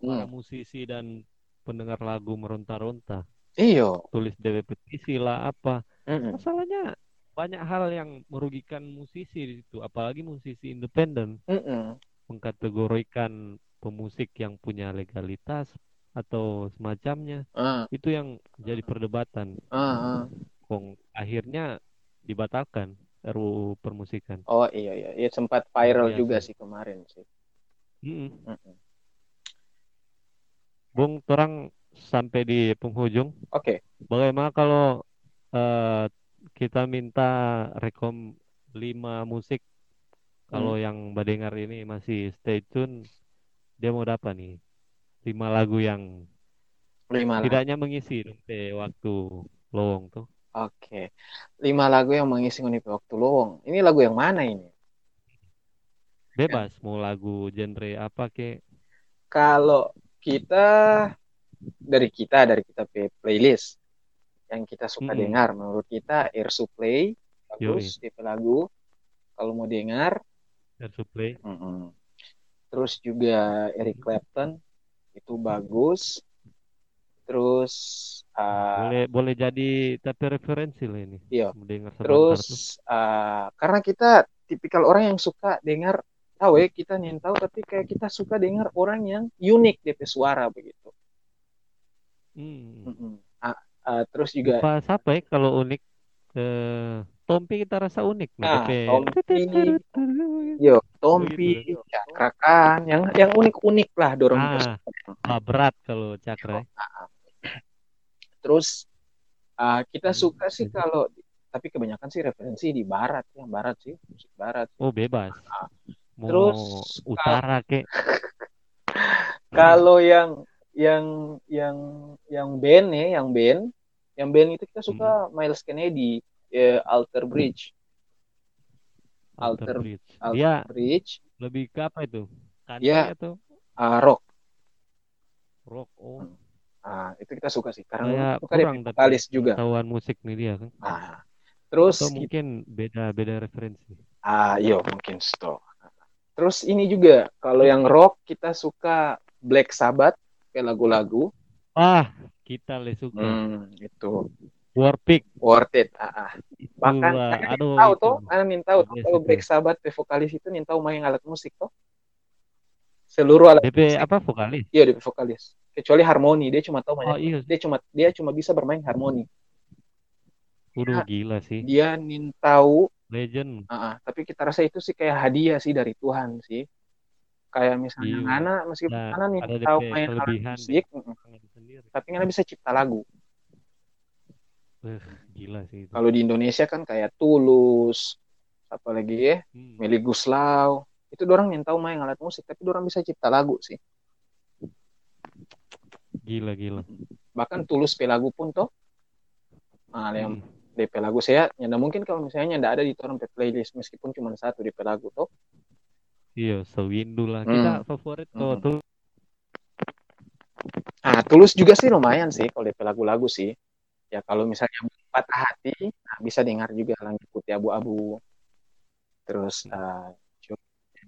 para Hmm. musisi dan pendengar lagu meronta-ronta. iyo Tulis DP petisi lah apa. Mm-mm. Masalahnya banyak hal yang merugikan musisi di situ, apalagi musisi independen Mm-mm. mengkategorikan pemusik yang punya legalitas atau semacamnya. Ah, Itu yang jadi perdebatan. Kong akhirnya dibatalkan RUU permusikan. oh iya iya iya sempat viral Biasa. juga sih kemarin sih Mm-mm. Mm-mm. Bung, torang sampai di penghujung. oke Bagaimana kalau eh, kita minta rekom 5 musik kalau yang mendengar ini masih stay tune, dia mau dapat nih lima lagu yang Lima lagu. tidaknya mengisi sampai waktu lowong tuh. Oke. Lima lagu yang mengisi ngoni waktu luang. Ini lagu yang mana ini? Bebas mau lagu genre apa ke? Kalau kita dari kita dari kita playlist yang kita suka Mm-mm. dengar menurut kita Air Supply bagus DP lagu kalau mau dengar Air Supply. mm-mm. terus juga Eric Clapton itu bagus terus uh, Boleh boleh jadi tapi referensi lah ini. Iya. Tuh. terus uh, karena kita tipikal orang yang suka dengar tahu ya kita nih tahu tapi kayak kita suka dengar orang yang unik DP suara begitu Hmm. Mm-mm. Ah, ah, terus juga apa ya kalau unik eh Tompi kita rasa unik Ah, DP. Tompi. yo Tompi Begitu. cakrakan yang yang unik-unik lah dorong Ah. Ah, berat kalau cakra. ya. terus ah, kita Hmm, suka sih gitu. kalau tapi kebanyakan sih referensi di barat yang barat sih musik barat Oh, bebas. Mau Terus, utara ke kalau yang yang yang yang band ya yang band yang band itu kita suka Hmm. Miles Kennedy eh, Alter Bridge Alter Alter- Bridge. Alter Dia Bridge lebih ke apa itu? Country Dia- atau ah, rock rock? Oh, Ah, itu kita suka sih karena saya suka kurang tapi juga pengetahuan musik nih dia kan. ah, terus Atau mungkin beda-beda referensi. Ah, iya mungkin stop. Terus ini juga kalau yang rock kita suka Black Sabbath kayak lagu-lagu. Ah, kita le suka. Hmm, itu Warpick. worth it. Ah, ah. Bahkan Wah, Ana aduh tahu tuh, Ana min tahu tuh kalau. Black Sabbath pe vokalis itu nin tahu main alat musik tuh. Seluruh alat DP musik. apa vokalis? Iya, dia vokalis. Kecuali harmoni, dia cuma tahu Oh main. iya, Dia cuma dia cuma bisa bermain harmoni. udah gila sih. Dia nin tahu Legend. Ah, ah. tapi kita rasa itu sih kayak hadiah sih dari Tuhan sih. Kayak misalnya Iya. Ngana meskipun Nah, Ngana nih tahu main alat musik, sendiri. tapi Ngana bisa cipta lagu. Eh, gila sih itu. Kalau di Indonesia kan kayak Tulus, apalagi ya, Hmm. Meli Guslau, itu orang yang tahu main alat musik, tapi orang bisa cipta lagu sih. Gila gila. Bahkan Tulus pe lagu pun toh, nah, yang Hmm. DP lagu saya, ya nah, mungkin kalau misalnya nggak ada di pe playlist, meskipun cuma satu DP lagu toh, Iya, sewindu lah. Kita Hmm. favorit tuh Hmm. tuh. ah Tulus juga sih lumayan sih kalau DP lagu-lagu sih. Ya kalau misalnya patah hati, nah, bisa dengar juga langit putih abu-abu. Terus ah, coba,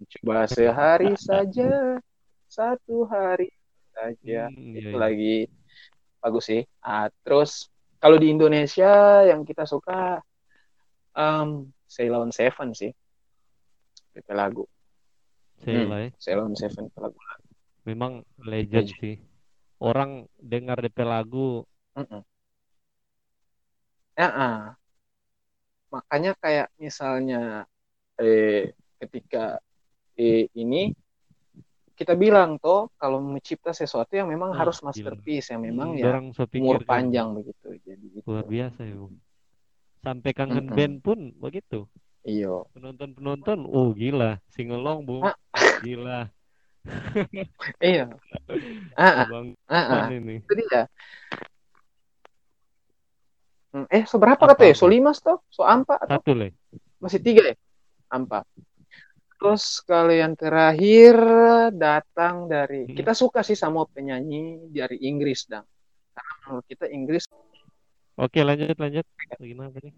coba sehari saja, satu hari saja. Hmm, iya, itu iya. lagi bagus sih. Ah, terus kalau di Indonesia yang kita suka um, Ceylon Seven sih. DP lagu. Sheila ya. Ceylon Seven lagu. Memang legend Legend. sih. Orang dengar DP lagu, Mm-mm. Ya, ah. makanya kayak misalnya eh ketika eh, ini kita bilang toh kalau mencipta sesuatu yang memang Ah, harus gila. masterpiece yang memang hmm, ya orang umur kan panjang begitu. Jadi gitu. luar biasa ya. Sampai kangen Mm-mm. band pun begitu. Iyo. Penonton-penonton, oh gila, singelong bu, Ah. gila, Iya. Ah, ah, abang ah, ah. ini. Itu dia. Hmm, Eh, seberapa Apa, kata ya? apa? So lima toh? So empat atau Satu le. masih tiga ya? Empat. Terus kalau yang terakhir datang dari Hmm. kita suka sih sama penyanyi dari Inggris dan karena menurut kita Inggris Oke lanjut lanjut. Gimana nih?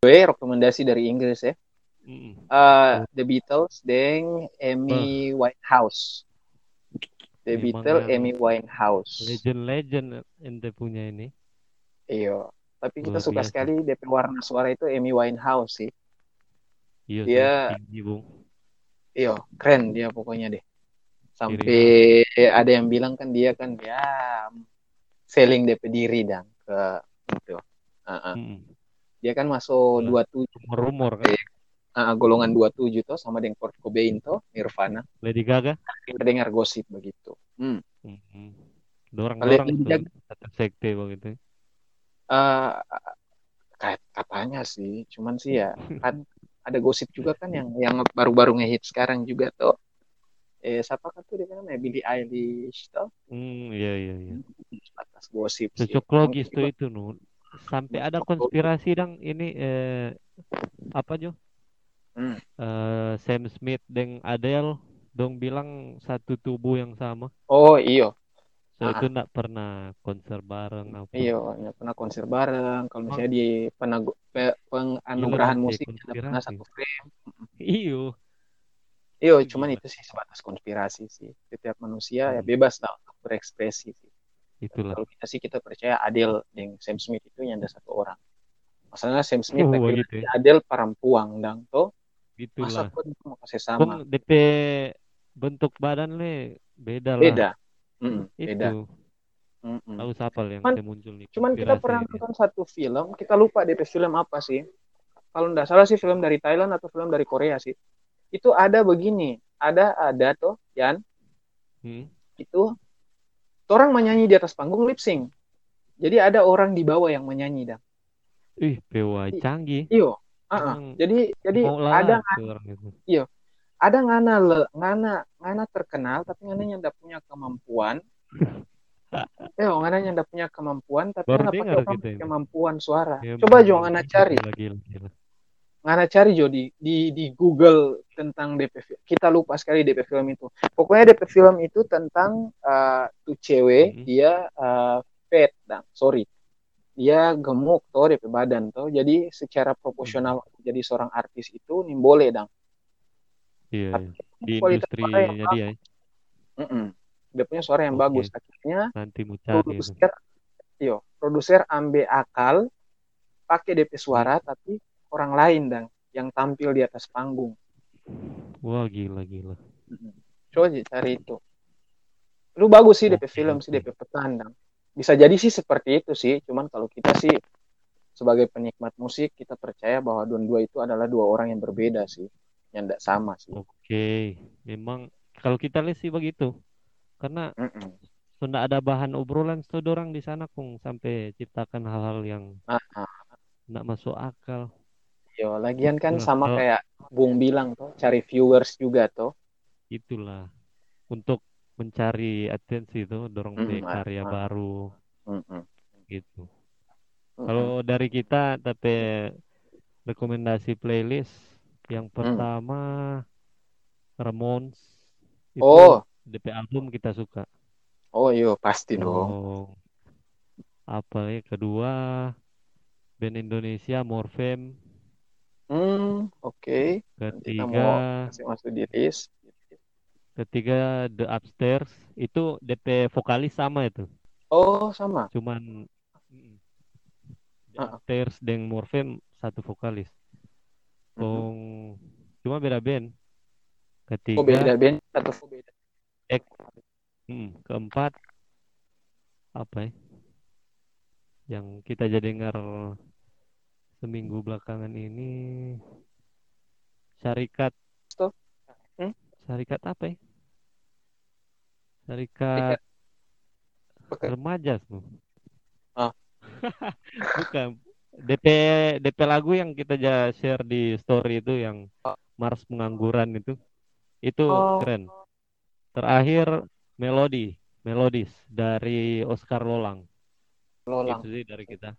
Gue rekomendasi dari Inggris ya. Mm. Eh, The Beatles dan Amy Winehouse. The Memang Beatles, yang Amy Winehouse. Legend-legend ente punya ini. Iya. Tapi kita Luar suka biasa. sekali DP warna suara itu Amy Winehouse sih. Iya Dia- sih, tinggi bung. Iya, keren dia pokoknya deh. Sampai ada yang bilang kan dia kan ya selling DP diri dan ke itu. Ah, ah. Mm. Dia kan masuk Lah. 27 Rumor-rumor kan. ah, golongan 27 tuh sama dengan Kurt Cobain tuh Nirvana. Lady Gaga. Kita dengar gosip begitu. Hmm. Mm. Dorang Lady dorang sekte begitu. Eh, kat- katanya sih, cuman sih ya kat- ada gosip juga kan yang yang baru-baru ngehit sekarang juga tuh eh siapa kan tuh dia namanya Billie Eilish tuh Hmm, iya iya iya. atas gosip sih. Cocok logis tuh itu nu. Sampai ada Cocok logis. konspirasi dong ini eh apa Jo? Hmm. Eh, Sam Smith dan Adele dong bilang satu tubuh yang sama. Oh iya, So Ah. itu nggak pernah konser bareng apa. iya nggak pernah konser bareng. Kalau misalnya di penagu- pe- penganugerahan Gila, musik ada pernah satu frame. Iyo. Iya, Gila. cuman itu sih sebatas konspirasi sih. Setiap manusia ya Hmm. bebas lah untuk berekspresi sih. Itulah. Kalau kita sih kita percaya Adele dan Sam Smith itu yang ada satu orang. Masalahnya Sam Smith Oh, laki-laki, gitu ya. Adele perempuan dang tuh. Gitulah. Masa mau kasih sama? Kong DP bentuk badan le beda lah. Beda. Mm, beda. Itu. Mm-mm. Tahu siapa yang Cuman- muncul nih Cuman kita pernah nonton satu film, kita lupa DP film apa sih. Kalau nggak salah sih film dari Thailand atau film dari Korea sih. Itu ada begini, ada ada tuh, Yan, Hmm? itu orang menyanyi di atas panggung lip sync. Jadi ada orang di bawah yang menyanyi dah. Ih, PWA canggih. Iyo. ah. Emang Jadi jadi ada orang itu. ada ngana le, ngana ngana terkenal tapi ngana yang tidak punya kemampuan. Eh, ngana yang tidak punya kemampuan tapi Baru ngana kita ini. kemampuan suara. Ya, Coba. Jo ngana cari. Gila, gila, gila. Ngana cari Jo di, di di Google tentang DP film. Kita lupa sekali DP film itu. Pokoknya DP film itu tentang eh, tuh cewek Mhm. dia eh, fat dan sorry. Dia gemuk tuh DP badan tuh. Jadi secara proporsional jadi seorang artis itu nih boleh dang. Iya, iya. Di suara yang dia ya. Mm-mm. Dia punya suara yang Oke. bagus. Akhirnya Nanti mau cari itu. produser, yo, produser ambil akal, pakai DP suara, tapi orang lain dang yang tampil di atas panggung. Wah, gila, gila. Coba aja cari itu. Lu bagus sih DP film sih. DP petandang. Bisa jadi sih seperti itu sih. Cuman kalau kita sih sebagai penikmat musik kita percaya bahwa dua-dua itu adalah dua orang yang berbeda sih, yang tidak sama sih. Oke, memang kalau kita lihat sih begitu. Karena Mm-mm. sudah ada bahan obrolan tuh orang di sana kung sampai ciptakan hal-hal yang Ah, ah. nggak masuk akal. Yo, lagian kan Itulah, sama kayak Bung bilang tuh, cari viewers juga tuh. Itulah untuk mencari atensi itu dorong Mm, ah, karya ah. baru Mm-mm. gitu. Mm-mm. Kalau dari kita tapi rekomendasi playlist yang Hmm. pertama Ramones itu Oh, DP album kita suka. oh iya pasti dong. Oh, apa ya kedua band Indonesia Morfem Hmm, oke. Kita ketiga mau kasih masuk di list. ketiga The Upstairs itu DP vokalis sama itu Oh, sama. cuman The Ah. Upstairs dan Morfem satu vokalis Mhm. Kong cuma beda band Oh, beda ketiga band atau oh, beda. mm, keempat apa ya yang kita jadi dengar seminggu belakangan ini syarikat Stop. Hmm? syarikat apa ya syarikat Oke. remaja tuh Ah. bukan DP DP lagu yang kita share di story itu yang Mars pengangguran itu itu Oh. keren terakhir melodi melodis dari Oscar Lolang Lolang. itu sih dari kita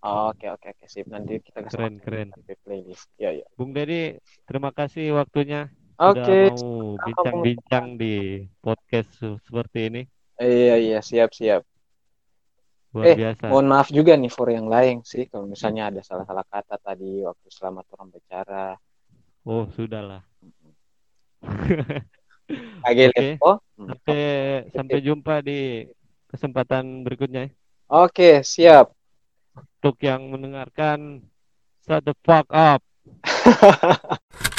Oke, oke, oke, sip. Nanti kita kasih Keren, keren. playlist. Iya, iya. Bung Dedi terima kasih waktunya Oke. mau bincang-bincang di podcast se- seperti ini Iya, iya, siap, siap. luar Eh, biasa Mohon maaf juga nih for yang lain sih kalau misalnya ada salah-salah kata tadi waktu selamat orang bicara. oh sudahlah Oke. lepo. Hmm. sampai sampai jumpa di kesempatan berikutnya ya. Oke, siap. Untuk yang mendengarkan shut the fuck up